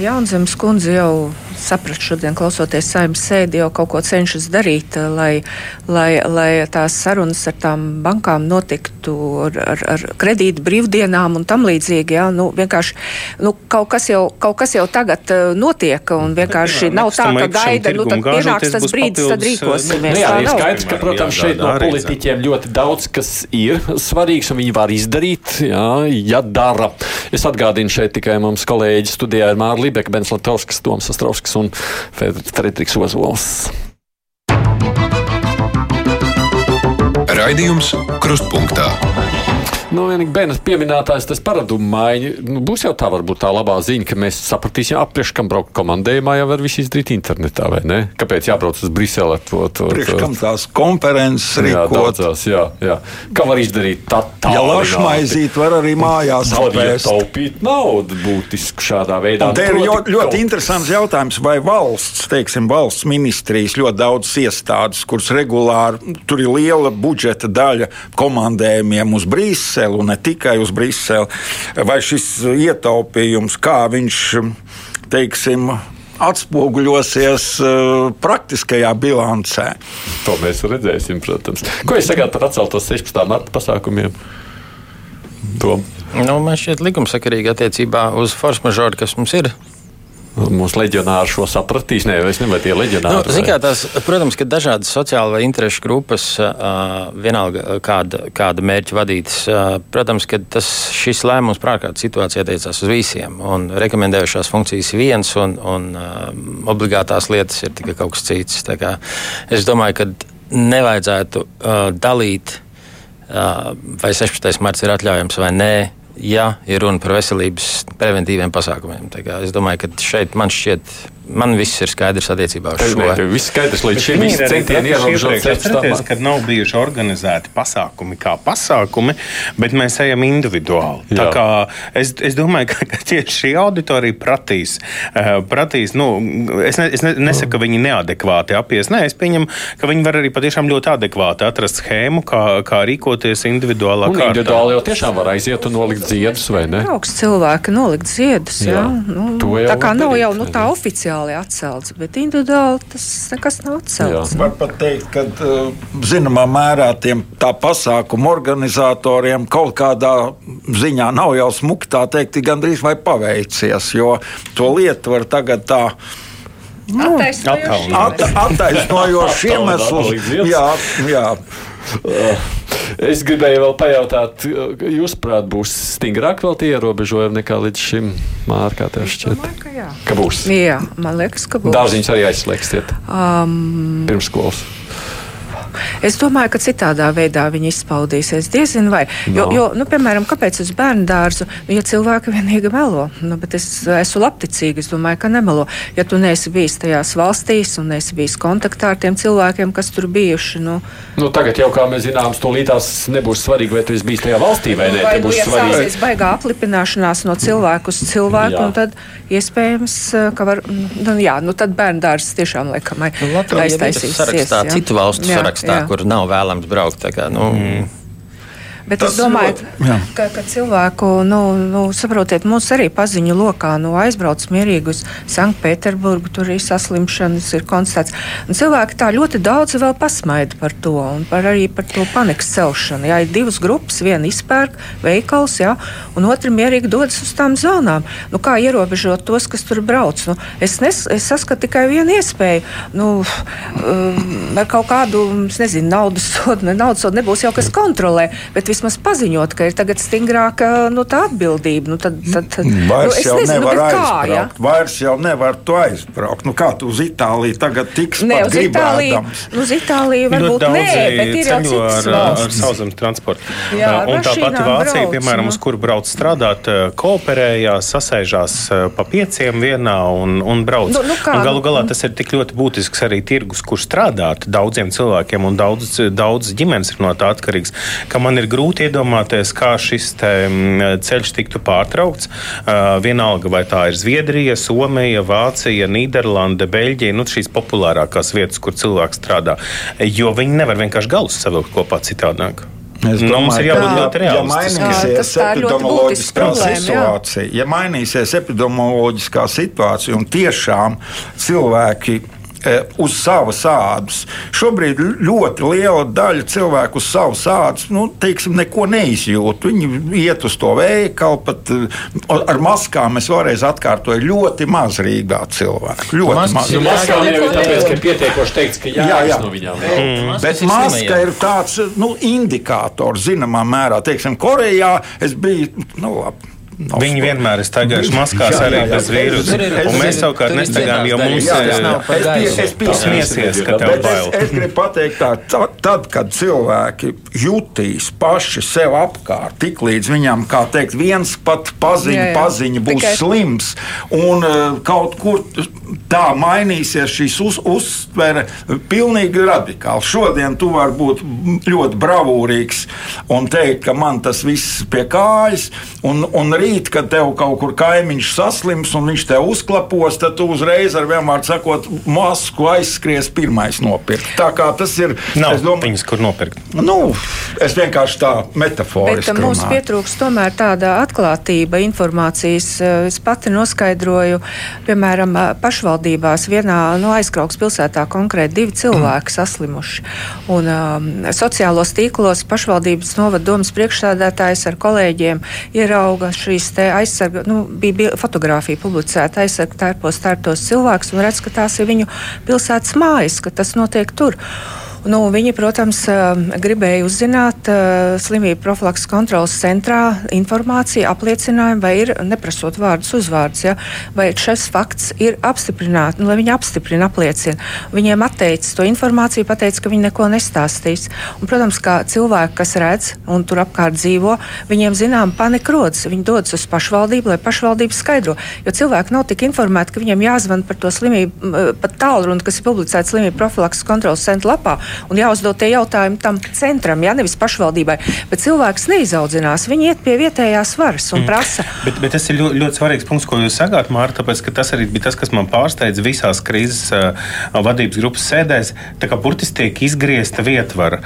Jaunzemes kundze jau sapratu šodien, klausoties saimnes sēdi, jau kaut ko cenšas darīt, lai, lai, lai tās sarunas ar tām bankām notiktu ar, ar, ar kredītu brīvdienām un tam līdzīgi. Jā, nu, vienkārši nu, kaut, kas jau, kaut kas jau tagad uh, notiek un vienkārši nav tā, ka gaida, nu tad pienāks tas brīdis, tad rīkosimies. Nu, jā, ir skaidrs, ka, protams, šeit no politiķiem ļoti daudz kas ir svarīgs un viņi var izdarīt, jā, ja dara. Es atgādinu šeit tikai mums kolēģi studijā ir Mārla Libeka, Bens Latovskis, Toms Astrovskis. Un Frederiks Ozols. Raidījums Krustpunktā. Nu, vienīgi Benas pieminētājs, tas paradumu maiņa. Nu, būs jau tā, varbūt tā labā ziņa, ka mēs sapratīsim, aprieš, kam braukt komandējumā, jau var visu izdarīt internetā, vai ne? Kāpēc jābrauc uz Briseli? To, to, priekš kam tās konferences rīkot? Jā, daudzās, jā, jā. Kā var izdarīt tā tā? Ja lašmaizīt var arī mājās apēst. taupīt naudu būtiski šādā veidā. Un te ir ļoti, ļoti interesants jautājums, vai valsts, teiksim, valsts ministrijas ļoti daudz iestādes, kuras regulāri, tur ir liela budžeta daļa komandējumiem uz Briseli Briseli un ne tikai uz Briseli, vai šis ietaupījums, kā viņš, teiksim, atspoguļosies uh, praktiskajā bilancē. To mēs redzēsim, protams. Ko jūs sakāt par atceltos 16. marta pasākumiem? To. Nu, man šķiet, likumsakarīgi attiecībā uz force majeure, kas mums ir Mūsu leģionāri šo sapratīs. Nē, es nezinu, vai tie ir leģionāri. Nu, vai... kā, tās, protams, ka dažādas sociāla vai interešu grupas, uh, vienalga kāda, kāda mērķa vadītas, uh, protams, ka tas, šis lēmums prātkārt situācijā attiecās uz visiem. Un rekomendējušās funkcijas viens, un, un uh, obligātās lietas ir tikai kaut kas cits. Es domāju, ka nevajadzētu uh, dalīt, uh, vai 16. marts ir atļaujams vai nē ja ir runa par veselības preventīviem pasākumiem. Es domāju, ka šeit man šķiet man viss ir skaidrs attiecībā uz šo. Nē, viss skaidrs līdz šim visi centieni ierobežot septiņus. Kad nav bijuši organizēti pasākumi kā pasākumi, bet mēs ejam individuāli. Jā. Tā kā es, es domāju, ka, ka tieši šī auditorija pratīs. Uh, pratīs nu, es, ne, es ne, nesaku, ka viņi neadekvāti apies. Nē, es pieņemu, ka viņi var arī patiešām ļoti adekvāti atrast schēmu, kā, kā rīkoties individuālā un kārtā. Individuāli jau tiešām var aiziet un nolikt ziedus, vai ne? Augsts cilvēki nolikt ziedus, jā. jā. Nu, tā kā nav jau nu, tā oficiāli oficiāli atcelts, bet individuāli tas nekas nav atcelts. Jā. Var pat teikt, ka uh, zināmā mērā tiem tā pasākumu organizatoriem kaut kādā ziņā nav jau smuki tā teikt, gandrīz vai paveicies, jo to lietu var tagad tā. Nu, Attaisnojoši iemeslus. Jā, jā. Es gribēju vēl pajautāt, jūsuprāt, būs stingrāk vēl tie ierobežojumi nekā līdz šim mārkā? Domāju, ka, jā. ka būs. Jā, man liekas, ka būs. Dārziņš arī aizslēgsiet um, pirms skolas. Es domāju, ka citādā veidā viņi izpaudīsies. Diezin vai. Jo, No. jo nu, piemēram, kāpēc uz bērnu dārzu, ja cilvēki vienīgi melo? Nu, bet es esmu labticīga, es domāju, ka nemelo. Ja tu neesi bijis tajās valstīs un neesi bijis kontaktā ar tiem cilvēkiem, kas tur bijuši, nu, Nu, tagad jau, kā mēs zinām, stūlītās nebūs svarīgi, vai tu esi bijis tajā valstī vai nē. vai nu, būs ja svarīgi. sāksies baigā aplipināšanās no cilvēku uz cilvēku, Jā. un tad iespējams, eh, ka var, nu, jā, nu, tad bērnu dārzs tiešām laikam ai- Nu, Latvija ir aiztaisīsies. sarakstā, jā. citu valstu Jā, sarakstā, jā. kur nav vēlams braukt. tā Kā, nu, mm. Bet Tas es domāju, ļoti- ka, ka cilvēku, nu, nu, saprotiet, mums arī paziņu lokā nu, aizbrauc mierīgi uz Sanktpēterburgu, tur ir saslimšanas, ir konstatēts. Cilvēki tā ļoti daudz vēl pasmaida par to un par arī par to panikas celšanu. Jā, ir divas grupas, viena izpērk veikals, jā, un otra mierīgi dodas uz tām zonām. Nu, kā ierobežot tos, kas tur brauc? Nu, es, nes, es saskatu tikai vienu iespēju. Nu, um, ar kaut kādu, nezinu, naudas sodu, ne naudas sodu nebūs jau kas kontrolē, bet vismaz paziņot, ka ir tagad stingrāka nu, tā atbildība. Nu, tad, tad, tad, Vairs nu, jau nezinu, nevar kā, ja? aizbraukt. Vairs jau nevar tu aizbraukt. Nu, kā tu uz Itāliju tagad tiks Ne, pat uz Itāliju, nu, uz Itāliju varbūt nē, daudzi bet ir jau citas ar, ar valsts. sauszemes transportu. Jā, ar un tā pati Vācija, brauc, piemēram, nu. uz kuru brauc strādāt, eh, kooperējās, sasēžās eh, pa pieciem vienā un, un brauc. Nu, nu kā, un galu nu- galā tas ir tik ļoti būtisks arī tirgus, kur strādāt daudziem cilvēkiem, un daudz, daudz ģimenes ir no tā atkarīgs, ka man ir grūti iedomāties, kā šis te, mm, ceļš tiktu pārtraukts. Vienalga, vai tā ir Zviedrija, Somija, Vācija, Nīderlande, Beļģija, nu, šīs populārākās vietas, kur cilvēks strādā. Jo viņi nevar vienkārši galus savilkt kopā citādāk. Es Nu, mums ir domāju, jābūt ļoti ja realistiskiem. Jā, mainīsies epidemioloģiskā situācija, ja mainīsies epidemioloģiskā situācija un tiešām cilvēki uz savas ādas. Šobrīd ļoti liela daļa cilvēku uz savas ādas nu, teiksim, neko neizjūt. Viņi iet uz to veikalu, pat e, ar maskām. Es vēlreiz atkārtoju, ļoti maz Rīgā cilvēku. Ļoti Maskas maz. Nu, maskām jau ir tāpēc, ka pietiekoši teikts, ka Jā, jāies jā. no viņām. Maskas Bet maska ir tāds nu, indikators, zināmā mērā. Teiksim, Korejā es biju. Nu, labi, nav Viņi vienmēr ir staigājuši maskās Jā, jā, arī jā. bez vīrusa. Un mēs es- savukārt nestaigājam, jo mums ir tas nav par Es biju- gaisu. es biju- smiesies, ka tev bail. es, es gribu pateikt, tā, tad, kad cilvēki jutīs paši sev apkārt, tik līdz viņam, kā teikt, viens pat paziņa, Jā, jā. paziņa būs Tikai- slims, un uh, kaut kur tā mainīsies šīs uz, uztvere pilnīgi radikāli. Šodien tu vari būt ļoti bravūrīgs un teikt, ka man tas viss pie kājas, un, un rīt, kad tev kaut kur kaimiņš saslims un viņš tev uzklapos, tad tu uzreiz ar vienmēr sakot, masku aizskries pirmais nopirkt. Tā kā tas ir. Nav es domāju, viņas, kur nopirkt. Nu, es vienkārši tā metaforiski Bet uh, mums pietrūks tomēr tāda atklātība, informācijas. Uh, Es pati noskaidroju, piemēram, uh, pašvaldībās vienā no aizkrauks pilsētā konkrēti divi cilvēki saslimuši. Un um, sociālos tīklos pašvaldības novada domas priekšsādātājs ar kolēģiem ierauga šīs aizsarga, nu, bija bi- fotografija publicēta aizsarga tērpos tērtos cilvēks un redz, ka tās ir viņu pilsētas mājas, ka tas notiek tur. Nu, viņi, protams, eh, gribēja uzzināt eh, slimību profilakses kontrolas centrā informāciju, apliecinājumu, vai ir neprasot vārdus, uzvārdus, ja, vai šis fakts ir apstiprināts, nu, lai viņi apstiprina, apliecina. Viņiem atteica to informāciju, pateica, ka viņi neko nestāstīs. Un, protams, kā cilvēki, kas redz un tur apkārt dzīvo, viņiem zinām panika rodas. Viņi dodas uz pašvaldību, lai pašvaldība skaidro. Jo cilvēki nav tik informēti, ka viņiem jāzvan par to slimību, pat tālruni, kas ir publicēts slimību profilakses kontrolas centra lapā, un jāuzdod tie jautājumi tam centram, ja nevis pašvaldībai. Bet cilvēks neizaudzinās, viņi iet pie vietējās varas un prasa. Bet, bet tas ir ļoti, ļoti svarīgs punkts, ko jūs sakāt, Mārta, tāpēc ka tas arī bija tas, kas man pārsteidza visās krīzes uh, vadības grupas sēdēs. Tā kā burtiski tiek izgriezta vietvara,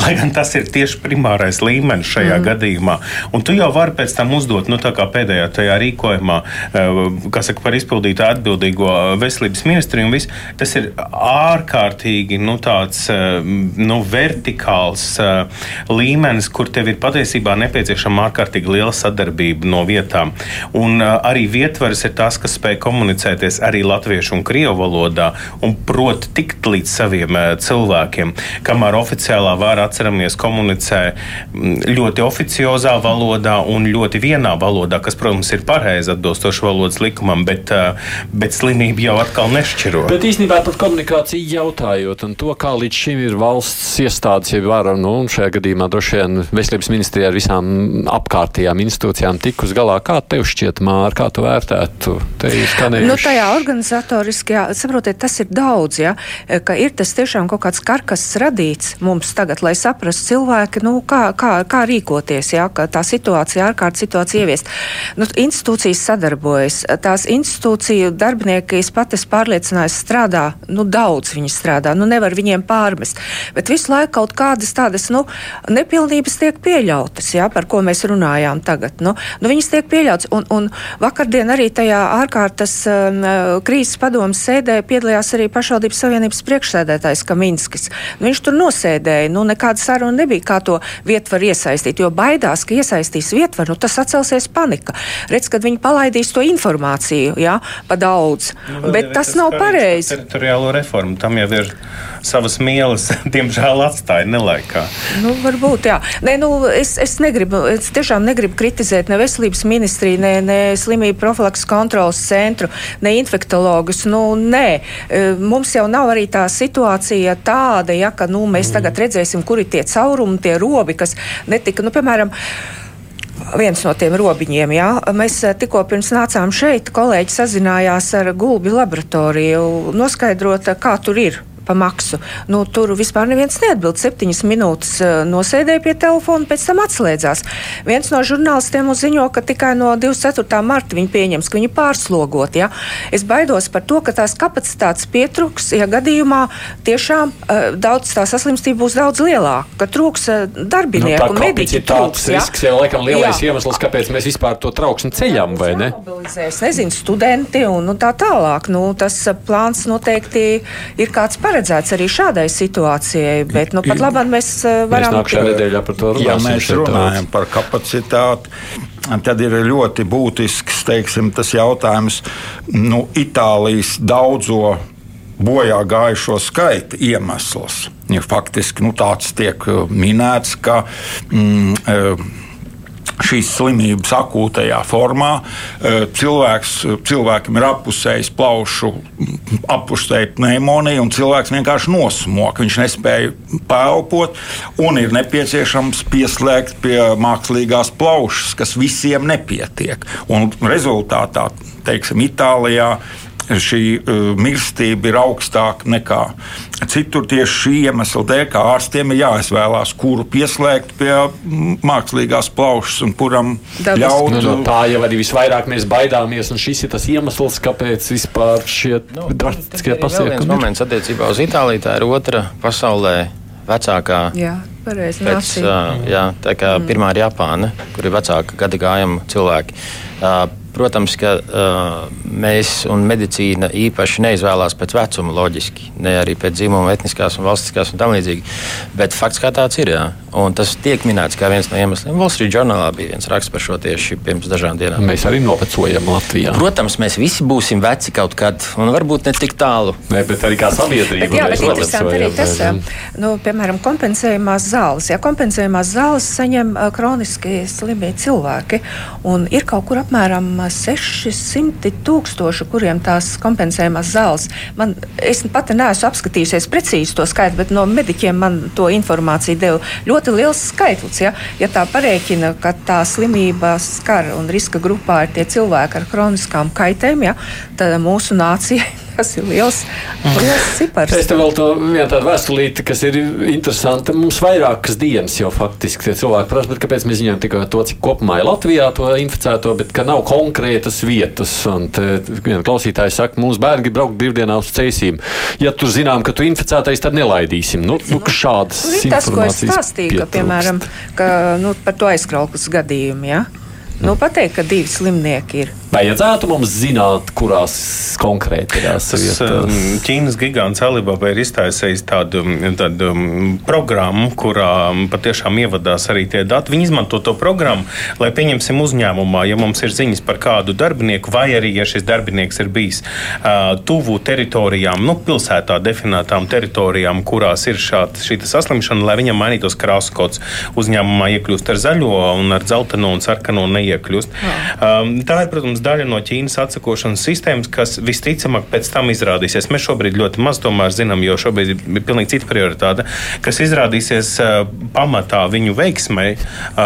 lai gan tas ir tieši primārais līmenis šajā mm. gadījumā. Un tu jau vari pēc tam uzdot, nu tā kā pēdējā tajā rīkojumā, uh, kas saka par izpildītu atbildīgo veselības ministriju un viss, tas ir ārkārtīgi, nu tāds, uh, nu, vertikāls uh, līmenis, kur tev ir patiesībā nepieciešama ārkārtīgi liela sadarbība no vietām. Un uh, arī vietvaras ir tas, kas spēj komunicēties arī latviešu un krievu valodā un prot tikt līdz saviem cilvēkiem. Kamēr oficiālā vāra atceramies komunicē mm, ļoti oficiozā valodā un ļoti vienā valodā, kas, protams, ir pareizi atbilstoši valodas likumam, bet, bet slimība jau atkal nešķiro. Bet īstenībā par komunikāciju jautājot, un to, kā līdz šim ir valsts iestādes, ja vara, nu, šajā gadījumā droši vien veselības ministrijā ar visām apkārtējām institūcijām tikus galā. Kā tev šķiet, Māra, kā tu vērtētu? Nu, tajā organizatoriski, jā, saprotiet, tas ir daudz, ja, ka ir tas tiešām kaut kāds karkas radīts mums tagad, lai saprastu cilvēki, nu, kā, kā, kā rīkoties, ja, ka tā situācija, ārkārtas situācija ieviest. Nu, institūcijas sadarbojas, tās institūciju darbinieki, es pat esmu pārliecinājusi, strādā, nu, daudz viņi strādā, nu, nevar viņiem pārmest, bet visu laiku kaut kādas tādas, nu, nepilnības tiek pieļautas, ja, par ko mēs runājām tagad. Nu, nu, viņas tiek pieļautas, un, un vakardien arī tajā ārkārtas um, krīzes padomas sēdē piedalījās arī pašvaldības savienības priekšsēdētājs Kaminskis. Nu, viņš tur nosēdēja, nu, nekāda saruna nebija, kā to vietu var iesaistīt, jo baidās, ka iesaistīs vietvaru, nu, tas atcelsies panika. Redz, kad viņi palaidīs to informāciju, jā, pa daudz. Nu, Bet tas nav pareizi. Teritoriālo reformu tam jau ir savas mielas, diemžēl atstāja nelaikā. Nu, varbūt, jā. Nē, nu, es, es, negribu, es tiešām negribu kritizēt ne veselības ministriju, ne, ne slimību profilaks kontrolas centru, ne infektologus. Nu, nē, e, mums jau nav arī tā situācija tāda, ja, ka nu, mēs mm. tagad redzēsim, kur ir tie caurumi, tie robi, kas netika, nu, piemēram, viens no tiem robiņiem. Jā. Mēs eh, tikko pirms nācām šeit, kolēģi sazinājās ar Gulbi laboratoriju, noskaidrot, kā tur ir pa maksu. Nu, tur vispār neviens neatbild. Septiņas minūtes uh, nosēdēja pie telefona, pēc tam atslēdzās. Viens no žurnālistiem uzziņo, ka tikai no 24. marta viņi pieņems, ka viņi pārslogot. Ja? Es baidos par to, ka tās kapacitātes pietruks, ja gadījumā tiešām uh, daudz tā saslimstība būs daudz lielāka, ka trūks uh, darbinieku nu, mediķu. Tāds risks jau laikam lielais jā. iemesls, kāpēc mēs vispār to trauksmi ceļam, vai ne? Es nezinu, studenti un nu, tā tālāk. Nu, tas plāns noteikti ir kāds paredzēts paredzēts arī šādai situācijai, bet nu, pat labāk mēs eh, varam. Mēs nākamajā nedēļā par to runāsim. Ja mēs runājam par kapacitāti, tad ir ļoti būtisks teiksim, tas jautājums nu, Itālijas daudzo bojā gājušo skaita iemesls. Ja faktiski nu, tāds tiek minēts, ka. Mm, eh, šīs slimības akūtajā formā. Cilvēks, cilvēkam ir apusējis plaušu, apustēja pneimonija, un cilvēks vienkārši nosmok. Viņš nespēja pelpot, un ir nepieciešams pieslēgt pie mākslīgās plaušas, kas visiem nepietiek. Un rezultātā, teiksim, Itālijā šī uh, mirstība ir augstāka nekā citur. Tieši šī iemesla dēļ, kā ārstiem ir jāizvēlās, kuru pieslēgt pie mākslīgās plaušas un kuram Dabas. ļaut. Nu, no tā jau arī visvairāk mēs baidāmies, un šis ir tas iemesls, kāpēc vispār šie nu, drastiskie pasākumi. Viens moments attiecībā uz Itāliju, tā ir otra pasaulē vecākā. Jā. Pareizi, pēc, uh, jā, tā kā mm. pirmā ir Japāna, kur ir vecāka gada gājuma cilvēki. Uh, Protams, ka uh, mēs un medicīna īpaši neizvēlās pēc vecuma, loģiski, ne arī pēc dzimuma, etniskās un valstiskās un tam līdzīgi. Bet fakts kā tāds ir. Jā. Un tas tiek minēts kā viens no iemesliem. Wall Street Journalā bija viens raksts par šo tieši pirms dažām dienām. Mēs arī novecojam Latvijā. Protams, mēs visi būsim veci kaut kad, un varbūt ne tik tālu. Nē, bet arī kā sabiedrība. Bet, jā, bet interesanti arī tas, nu, piemēram, kompensējumās zāles. Ja kompensējumās zāles saņem uh, kroniski slimie cilvēki, un ir kaut kur apmēram 600 tūkstoši, kuriem tās kompensējumās zāles. Man, es pati neesmu apskatījusies precīzi to skaitu, bet no mediķiem man to informāciju deva ļoti liels skaitlis. Ja, ja tā parēķina, ka tā slimība skar un riska grupā ir tie cilvēki ar kroniskām kaitēm, ja, tad mūsu nācijai Tas ir liels, liels cipars. Es tev vēl to vienu tādu vēstulīti, kas ir interesanta. Mums vairākas dienas jau faktiski tie cilvēki prasa, kāpēc mēs ziņojam tikai to, cik kopumā ir Latvijā to inficēto, bet ka nav konkrētas vietas. Un viena klausītāja saka, mūsu bērni grib braukt brīvdienās uz ceļiem. Ja tur zinām, ka tu inficētais, tad nelaidīsim. Nu, nu, šādas nu, tas, ko es stāstīju, ka, piemēram, ka, nu, par to aizkrauklas gadījumu. Ja? Nu, pateikt, ka divi slimnieki ir. Vajadzētu mums zināt, kurās konkrētajās Tas vietās. um, Ķīnas gigants Alibaba ir iztaisījis tādu, tādu um, programmu, kurā patiešām ievadās arī tie dati. Viņi izmanto to programmu, lai pieņemsim uzņēmumā, ja mums ir ziņas par kādu darbinieku, vai arī, ja šis darbinieks ir bijis uh, tuvu teritorijām, nu, pilsētā definētām teritorijām, kurās ir šāda šī saslimšana, lai viņam mainītos krāsu kods. Uzņēmumā iekļūst ar zaļo un ar dzelteno un sarkano neiekļūst. Um, tā ir, protams, daļa no Ķīnas atsakošanas sistēmas, kas visticamāk pēc tam izrādīsies. Mēs šobrīd ļoti maz tomēr zinām, jo šobrīd ir pilnīgi cita prioritāte, kas izrādīsies uh, pamatā viņu veiksmei uh,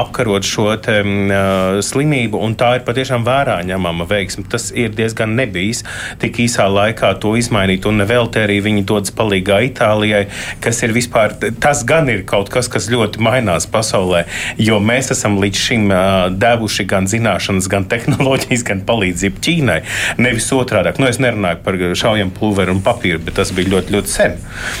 apkarot šo te, uh, slimību, tā ir patiešām vērā ņemama veiksme. Tas ir diezgan nebijis tik īsā laikā to izmainīt, un nevelti arī viņi dodas palīgā Itālijai, kas ir vispār, tas gan ir kaut kas, kas ļoti mainās pasaulē, jo mēs esam līdz šim uh, devuši gan zināšanas, gan tehnoloģijas, gan palīdzību Ķīnai. Nevis otrādi. Nu, es nerunāju par šaujam pulveri un papīru, bet tas bija ļoti, ļoti sen.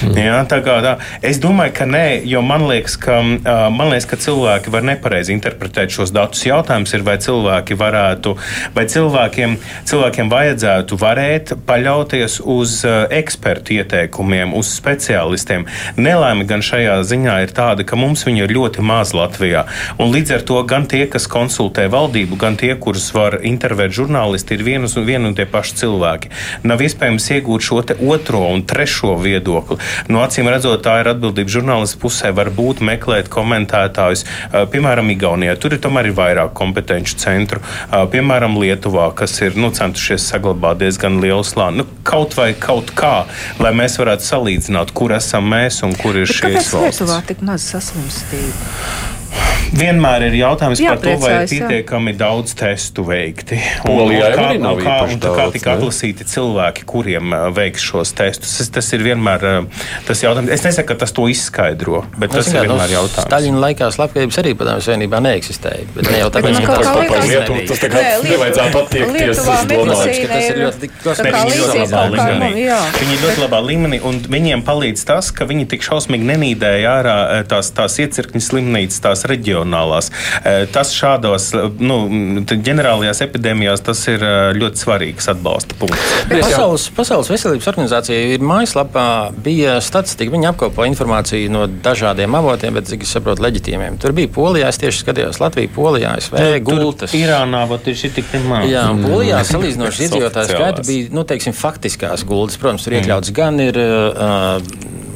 Mm. Jā, tā kā, tā. Es domāju, ka nē, jo man liekas, ka, man liekas, ka cilvēki var nepareizi interpretēt šos datus. Jautājums ir, vai cilvēki varētu, vai cilvēkiem, cilvēkiem vajadzētu varēt paļauties uz ekspertu ieteikumiem, uz speciālistiem. Nelaime gan šajā ziņā ir tāda, ka mums viņu ir ļoti maz Latvijā. Un līdz ar to gan tie, kas konsultē valdību, gan tie, kurus var intervēt žurnālisti, ir vienus un, vien un tie paši cilvēki. Nav iespējams iegūt šo otro un trešo viedokli. No acīm redzot, tā ir atbildība žurnālistu pusē. Varbūt meklēt komentētājus, piemēram, Igaunijā. Tur ir tomēr ir vairāk kompetenci centru, piemēram, Lietuvā, kas ir nu, centušies saglabāt diezgan lielu slāni. Nu, kaut vai kaut kā, lai mēs varētu salīdzināt, kur esam mēs un kur ir šīs kāpēc valsts. Lietuvā tik maz saslimstība? Vienmēr ir jautājums par to, vai ir Jāpriecājas, jā. pietiekami daudz testu veikti. Polijā kā, arī nav kā, un kā tika atlasīti cilvēki, kuriem ā, veiks šos testus. Tas, tas ir vienmēr ā, tas jautājums. Es nesaku, ka tas to izskaidro, bet tas ir vienmēr jautājums. Staļina laikā slepkavības arī padomju savienībā neeksistēja. Bet ne jau tāpēc, man ka tas kaut kas Lietuva, tas tā kā nevajadzētu attiekties. Es domāju. medicīna ka tas ir ir ļoti viņi ir labā līmenī. nu, jā. Viņi ir ļoti labā līmenī, un viņiem palīdz tas, ka viņi tik šausmīgi nenīdēja ārā eh, tās, tās iecirkņu slimnīcas, tās reģionālās. Tas šādos nu, ģenerālajās epidēmijās tas ir ļoti svarīgs atbalsta punkts. Pasaules, Pasaules veselības organizācija ir mājaslapā, bija statistika. Viņi apkopo informāciju no dažādiem avotiem, bet, cik es saprotu, leģitīmiem. Tur bija Polijā, es tieši skatījos Latviju, Polijā, SV, Gultas. Irānā vat ir šī tik maz. Jā, un Polijā salīdzinoši iedzīvotāju skaits bija nu, teiksim, faktiskās gultas. Protams, tur iekļauts gan ir uh,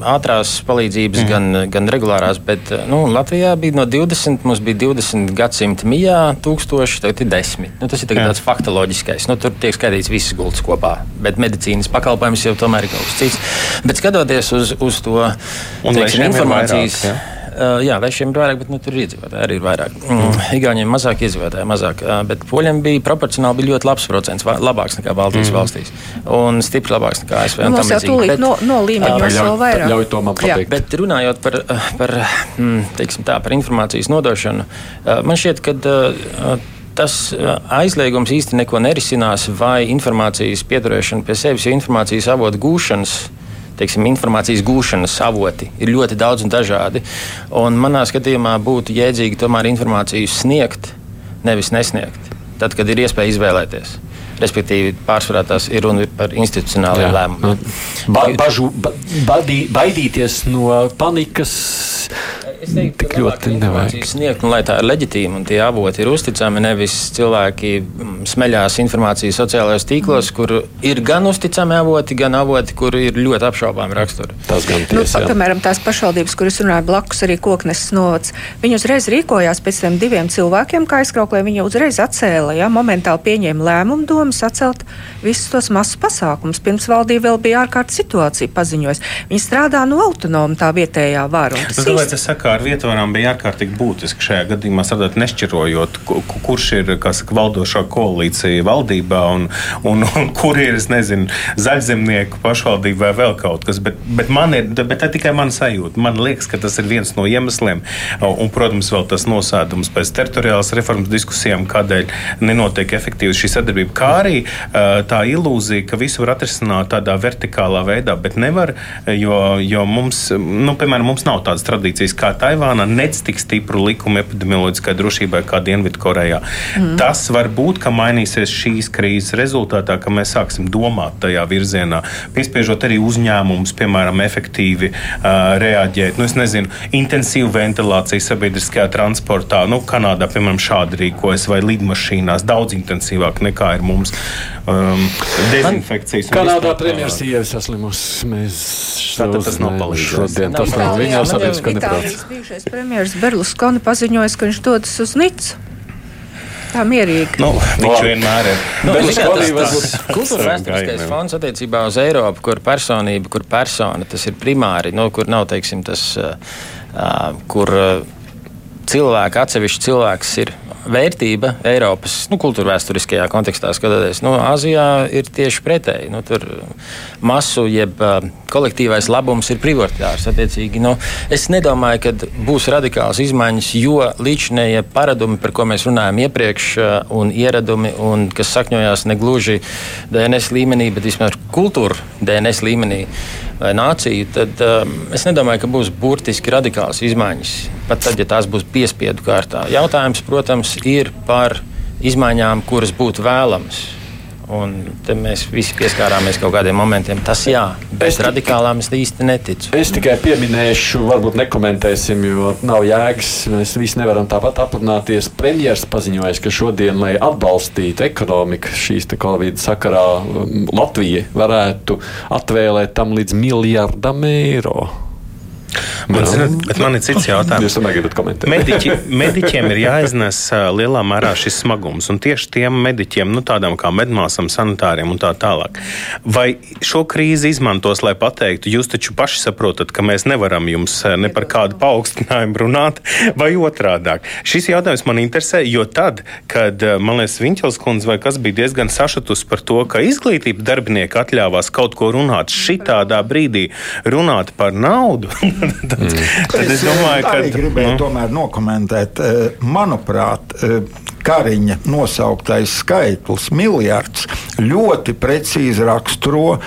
ātrās palīdzības, mm. gan, gan regulārās, bet nu, Latvijā bija no 20, mums bija 20 gadsimta mijā tūkstoši, tagad ir 10. Nu, tas ir tāds faktoloģiskais. Nu, tur tiek skaitīts visas gultas kopā, bet medicīnas pakalpojums jau tomēr ir kaut kas cits. Bet skatoties uz, uz to teiksim, informācijas. vairāk, ja? Uh, jā, lešiem ir vairāk, bet nu, tur ir iedzīvotāji arī ir vairāk. Mm. Igauniem mazāk iedzīvotāji, mazāk. Uh, bet poļiem bija proporcionāli bija ļoti labs procents, labāks nekā Baltijas mm. valstīs. Un stipri labāks nekā ASV. Nu, tam Mums jau tūlīt Bet- no, no līmeņos Ļauj- vēl vairāk. ļauj to man Jā. pateikt. Bet runājot par, eh, par, mm, teiksim tā, par informācijas nodošanu, eh, man šķiet, ka eh, tas eh, aizliegums īsti neko nerisinās, vai informācijas pieturēšana pie sevis, jo informācijas avotu gūšanas. Teiksim, informācijas gūšanas avoti ir ļoti daudz un dažādi. Un manā skatījumā būtu jēdzīgi tomēr informāciju sniegt, nevis nesniegt. Tad, kad ir iespēja izvēlēties. Respektīvi, pārsvarā tās ir runa par institucionāliem lēmumiem. Ba, bažu, ba, badī, baidīties no panikas. Es teiktu, Tik ka ļoti nevajag. sniegt, nu, lai tā ir leģitīma un tie avoti ir uzticami. Nevis cilvēki mm, smeļās informāciju sociālajos tīklos, Mm. kur ir gan uzticami avoti, gan avoti, kur ir ļoti apšaubāmi raksturi. Tas gan Nu, tiesa. jā. piemēram, tās pašvaldības, kuras runāja blakus, arī Koknes novads. Viņi uzreiz rīkojās pēc tam diviem cilvēkiem, kā aizkrauklē. Viņi uzreiz atcēla, ja, momentāli pieņēma lēmumu domas atcelt visus tos masu pasākumus. Pirms valdība vēl bija ārkārtas situācija paziņojusi. Viņi strādā no autonoma tā vietējā vara. tas īsti- saku, ar vietvarām bija ārkārtīgi būtiski šajā gadījumā strādāt, nešķirojot, ku- ku- kurš ir kā saka, valdošā koalīcija valdībā un, un, un kur ir, nezinu, zaļzemnieku pašvaldība vai vēl kaut kas. Bet, bet, man ir, bet tā tikai man sajūta. Man liekas, ka tas ir viens no iemesliem. Un, protams, vēl tas nosēdums pēc teritoriālas reformas diskusijām, kādēļ nenotiek efektīva šī sadarbība. Kā arī tā ilūzija, ka visu var atrisināt tādā vertikālā veidā, bet nevar, jo, jo mums, nu, piemēram, mums nav tādas tradīcijas kā Taivānā, nec tik stipru likumu epidemioloģiskai drošībai kā Dienvidkorejā. Mm. Tas var būt, ka mainīsies šīs krīzes rezultātā, ka mēs sāksim domāt tajā virzienā, piespiežot arī uzņēmumus, piemēram, efektīvi uh, reaģēt. Nu, es nezinu, intensīvu ventilāciju sabiedriskajā transportā. Nu, Kanādā, piemēram, šādi rīkojas vai lidmašīnās daudz intensīvāk nekā ir mums. Um, dezinfekcijas. Kanādā premjerministrs ir saslimusi. Mēs Tātad tas nav palīdzējis. Šodien tas nav viņa sabiedriskā neprāts. Itālijas bijušais premjeras Berluskoni paziņoja, ka viņš dodas uz Nicu. Tā mierīgi. Nu, viņš vienmēr ir. Nu, Bet ziniet, Skolī tas, tas kultūra vēsturiskais fonds attiecībā uz Eiropu, kur personība, kur persona, tas ir primāri, nu, kur nav, teiksim, tas, uh, uh, kur uh, cilvēki, atsevišķi cilvēks ir vērtība Eiropas nu, kultūra vēsturiskajā kontekstā skatoties. Nu, Azijā ir tieši pretēji. Nu, tur masu jeb uh, kolektīvais labums ir prioritārs. Attiecīgi, nu, es nedomāju, ka būs radikāls izmaiņas, jo līdzinējie paradumi, par ko mēs runājam iepriekš, uh, un ieradumi, un kas sakņojās ne gluži DNS līmenī, bet vismaz kultūra DNS līmenī vai nāciju, tad um, es nedomāju, ka būs burtiski radikāls izmaiņas. Pat tad, ja tās būs piespiedu kārtā. Jautājums, protams, ir par izmaiņām, kuras būtu vēlamas. Un te mēs visi pieskārāmies kaut kādiem momentiem. Tas jā, bet Es- radikālām es īsti neticu. Es tikai pieminēšu, varbūt nekomentēsim, jo nav jēgas. Mēs visi nevaram tāpat aprunāties. Premjerministrs paziņoja, ka šodien, lai atbalstītu ekonomiku šīs Covid sakarā, um, Latvija varētu atvēlēt tam līdz miljardam eiro. Man, zināt, bet man ir cits jautājums. Jūs tomēr gribat komentēt? Mediķi, mediķiem ir jāiznes lielā mērā šis smagums, un tieši tiem mediķiem, nu, tādām kā medmāsām, sanitāriem un tā tālāk. Vai šo krīzi izmantos, lai pateiktu, jūs taču paši saprotat, ka mēs nevaram jums ne par kādu paaugstinājumu runāt, vai otrādāk? Šis jautājums man interesē, jo tad, kad, man liekas, Viņķels kundze vai kas bija diezgan sašutus par to, ka izglītības darbinieki atļāvās kaut ko runāt šitādā brīdī, runāt par naudu, tad, tad es domāju, ka. arī gribēju nu, tomēr nokomentēt. eh, Manuprāt, eh, Kariņa nosauktais skaitlis, miljards, ļoti precīzi raksturo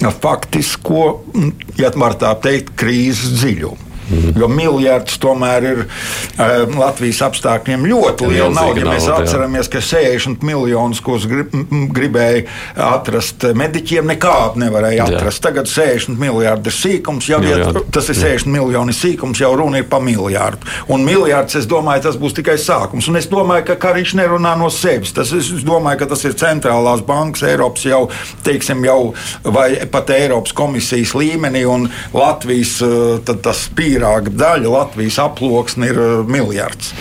faktisko, mm, ja var tā teikt, krīzes dziļumu. Jo miljards tomēr ir uh, Latvijas apstākļiem ļoti liela nauda. Ja mēs nauda, jā. atceramies, ka 60 miljonus, ko grib, gribēja atrast mediķiem, nekādu nevarēja Jā. atrast. Tagad 60 miljardi ir sīkums, jau ja Miljardi. tas ir 60 miljoni sīkums, jau runa ir par miljardu. Un miljards, es domāju, tas būs tikai sākums. Un es domāju, ka Kariņš nerunā no sevis. Tas, es domāju, ka tas ir centrālās bankas, Eiropas jau, teiksim, jau vai pat Eiropas komisijas līmenī un Latvijas eh, tad tas pīrāga daļa, Latvijas aploksne ir eh, miljards.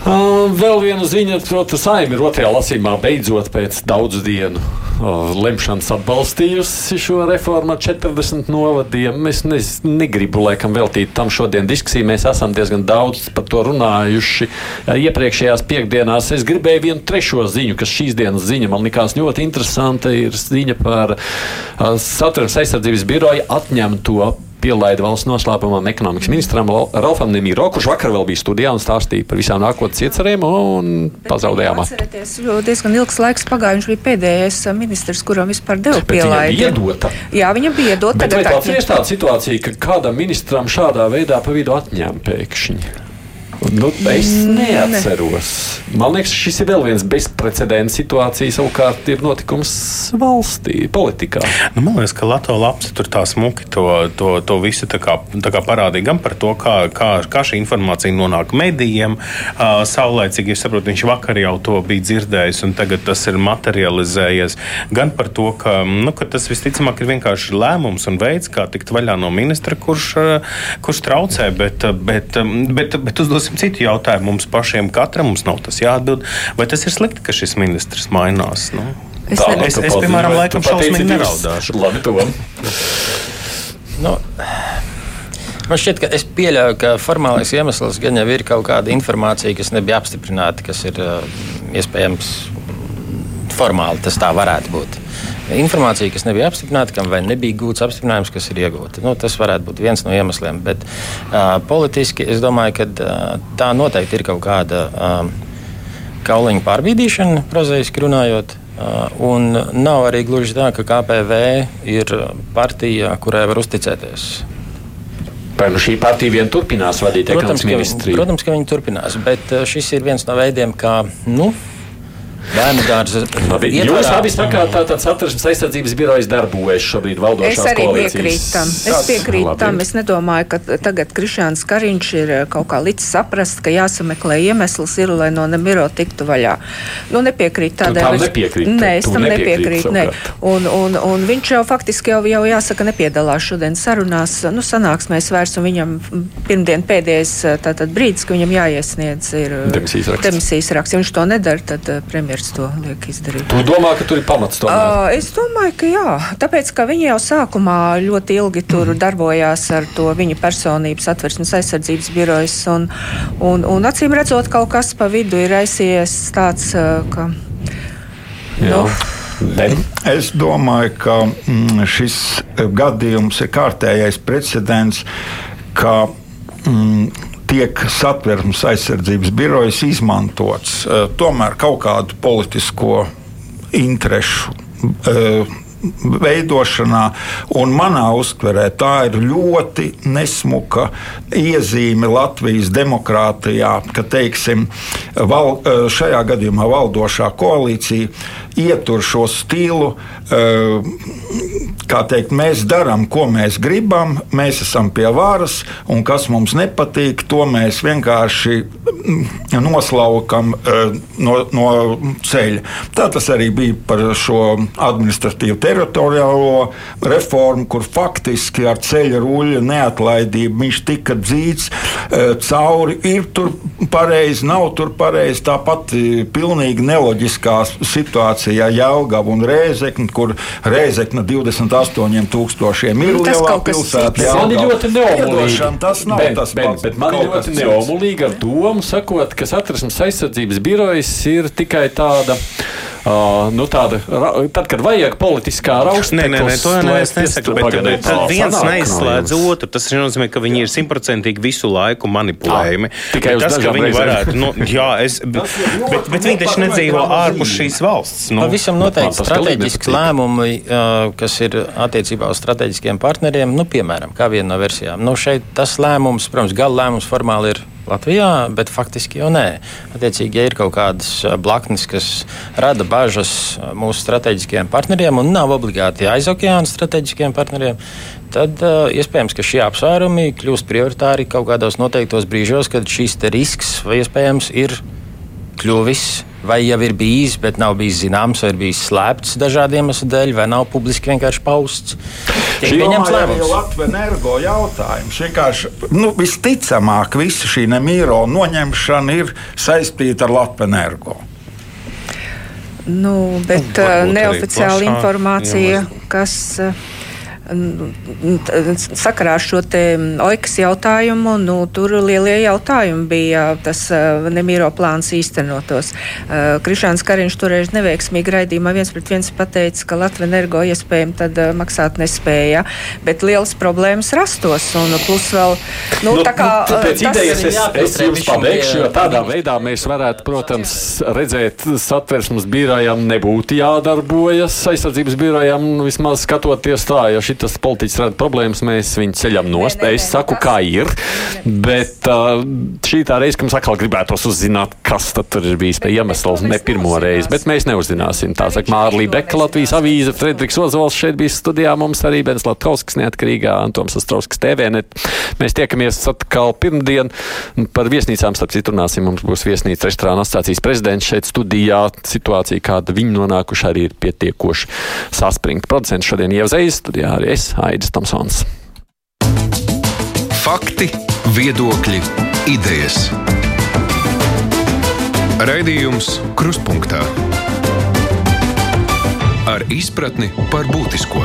Vēl viena ziņa, ka Saima ir otrajā lasīmā beidzot pēc daudzu dienu lemšanas atbalstījusi šo reformu ar 40 novadiem. Es ne, negribu laikam veltīt tam šodien diskusiju. Mēs esam diezgan daudz par to runājuši iepriekšējās piekdienās. Es gribēju vienu trešo ziņu, kas šīs dienas ziņa man likās ļoti interesanta. Ir ziņa par Satversmes aizsardzības biroja atņemto pielaida valsts noslēpumam ekonomikas ministram Ralfam Nemīro, kurš vakar vēl bija studijā un stāstīja par visām nākotnes iecerēm un pazaudējām. Atcerieties, jo diezgan ilgs laiks pagāja. Viņš bija pēdējais uh, ministrs, kuram vispār deva Bet viņam pielaidi. iedota. Jā, viņa bija iedota. Bet vai tagad tāds ir atņem- tāda situācija, ka kādam ministram šādā veidā pa vidu atņem pēkšņi? Nu, es neatceros. Man liekas, šis ir vēl viens bezprecedenta situācija. Savukārt, ir notikums valstī, politikā. Nu, man liekas, ka Latvijas lapas tur tā smuki to, to, to visu tā kā, tā kā parādīja gan par to, kā, kā, kā šī informācija nonāk medijiem. Uh, saulēcīgi, es saprotu, viņš vakar jau to bija dzirdējis, un tagad tas ir materializējies. Gan par to, ka, nu, ka tas visticamāk ir vienkārši lēmums un veids, kā tikt vaļā no ministra, kurš, kurš traucē. Bet, bet, um, bet, bet uzdosim citu jautājumu mums pašiem. Katram mums nav tas jāatbild. Vai tas ir slikti, ka šis ministrs mainās? Nu? Es Tā, nezinu. Es- tu es, piemēram, laikam šausmīgi neraudāšu. Labi, to. Nu, Man šķiet, ka es pieļauju, ka formālais iemesls gan jau ir kaut kāda informācija, kas nebija apstiprināta, kas ir uh, iespējams formāli tas tā varētu būt. Informācija, kas nebija apstiprināta, kam vai nebija gūts apstiprinājums, kas ir iegūta. Nu, tas varētu būt viens no iemesliem. Bet uh, politiski es domāju, ka uh, tā noteikti ir kaut kāda uh, kauliņa pārbīdīšana, prozaiski runājot. Un nav arī gluži tā, ka KPV ir partija, kurai var uzticēties. Vai nu šī partija vien turpinās vadīt ekonomikas ka, ministriju? protams, ka viņi turpinās, bet uh, šis ir viens no veidiem, kā nu, bērnu dārza Jūs abi sakāt, ka tāds satversmes aizsardzības birojas darbojas šobrīd Es valdošās arī koalīcijas. piekrītu tam. Es piekrītu Labi. tam. Es nedomāju, ka tagad Krišāns Kariņš ir eh, kaut kā līdz saprast, ka jāsameklē iemesls, ir, lai no Nemiro tiktu vaļā. Nu, nepiekrīt tādai. tam nepiekrīti, Nē, es tam nepiekrītu. Nē. Un, un, un viņš jau faktiski jau, jau jāsaka nepiedalās šodien sarunās, nu, sanāksmēs vairs, un viņam pirmdien pēdējais eh, tātad brīdis, ka viņam jāiesniedz ir eh, Demisijas raksts. demisijas raksts. Ja viņš to nedara, tad eh, premjeras to liek izdarīt. Tu domā, ka tur ir pamats tomēr? Uh, es domāju, ka jā. Tāpēc, ka viņi jau sākumā ļoti ilgi tur mm. darbojās ar to viņa personības atversmes aizsardzības birojas. Un, un, un acīm redzot, kaut kas pa vidu ir aizsies tāds, ka. Jā. nu, Ben? Es domāju, ka mm, šis gadījums ir kārtējais precedents, ka mm, tiek satversmes aizsardzības birojas izmantots eh, tomēr kaut kādu politisko interesu. Veidošanā, un manā uztverē tā ir ļoti nesmuka iezīme Latvijas demokrātijā, ka teiksim, val, eh, šajā gadījumā valdošā koalīcija ietur šo stilu, eh, kā teikt, mēs darām, ko mēs gribam, mēs esam pie varas, un kas mums nepatīk, to mēs vienkārši mm, noslaukam eh, no, no ceļa. Tā tas arī bija par šo administratīvu teritoriālo reformu, kur faktiski ar ceļa ruļa neatlaidību viņš tika dzīts eh, cauri. Ir tur pareizi, nav tur pareizi. Tāpat eh, pilnīgi neloģiskā situācijā Jālgava un Rēzekne, kur Rēzekne 28 tūkstošiem ir Nu, tas lielā kaut kas pilsēta. cits. Man ir ļoti neomulīgi. Piedošana, Tas nav ben, tas pats. bet man ir ļoti neomulīgi ar domu, sakot, ka satversmes aizsardzības birojas ir tikai tāda. Uh, nu tāda, tad, kad vajag politiskā rausteklis, Nē, nē, nē, to jau es nesaku. Bet, Pagaidiet, bet tad tā viens sanāk no neizslēdz jums. otru. Tas nozīmē, ka viņi ir simtprocentīgi visu laiku manipulējami. Ah, tikai tas, ka viņi varētu. Nu, jā, es, bet, bet, bet viņi taču nedzīvo ārpus šīs valsts. Nu, Pavisam noteikti tas galīgi strateģiski lēmumi, kas ir attiecībā uz strateģiskiem partneriem, nu, piemēram, kā viena no versijām. Nu, šeit tas lēmums, protams, gala lēmums formāli ir Latvijā, bet faktiski jau nē. Attiecīgi, ja ir kaut kādas ā, blaknes, kas rada bažas ā, mūsu strateģiskajiem partneriem un nav obligāti aizokeāna strateģiskiem partneriem, tad uh, iespējams, ka šie apsvērumi kļūst prioritāri kaut kādos noteiktos brīžos, kad šīs risks vai iespējams ir kļuvis, vai jau ir bijis, bet nav bijis zināms, vai ir bijis slēpts dažādiem iemeslu dēļ, vai nav publiski vienkārši pausts. Tiek pieņemts lēmums. Latvijas energo jautājums. Vienkārši, nu, visticamāk, visa šī nemīro noņemšana ir saistīta ar Latvijas energo. Nu, bet Nu, neoficiāla informācija, jā, kas uh, sakarā ar šo te oikas jautājumu, nu, tur lielie jautājumi bija tas nemīro plāns īstenotos. Krišāns Kariņš toreiz neveiksmīgi raidījumā viens pret viens pateica, ka Latvija energo iespējami tad maksāt nespēja, bet lielas problēmas rastos un plus vēl, nu, tā kā. nu, pēc tas- idejas es, es jums pabeigšu, jo tādā veidā mēs varētu, protams, redzēt, satversmes birojām nebūtu jādarbojas, aizsardzības birojām nu, vismaz skatoties tā, ja šitas politiķis rada problēmas, mēs viņu ceļam nost. nē, nē, Es saku, tas- kā ir, bet uh, šī tā reize, ka mums atkal gribētos uzzināt, kas tur ir bijis pie mēs ne pirmo reizi, bet mēs neuzzināsim. Tā saka Mārlī Beka, Latvijas avīze, Frederiks Ozols šeit bija studijā, mums arī Bens Latkovskis neatkarīgā, Antoms Astrovskis TV. Net. Mēs tiekamies atkal pirmdien par viesnīcām, starp citu runāsim, mums būs viesnīca restorāna asociācijas prezidents šeit studijā. Situācija, kāda viņi nonākuši, arī ir pietiekoši saspringta. Producents šodien ievzējas studijā arī es, Aidis Tomsons. Fakti, viedokļi, idejas. Raidījums Kruspunktā ar izpratni par būtisko.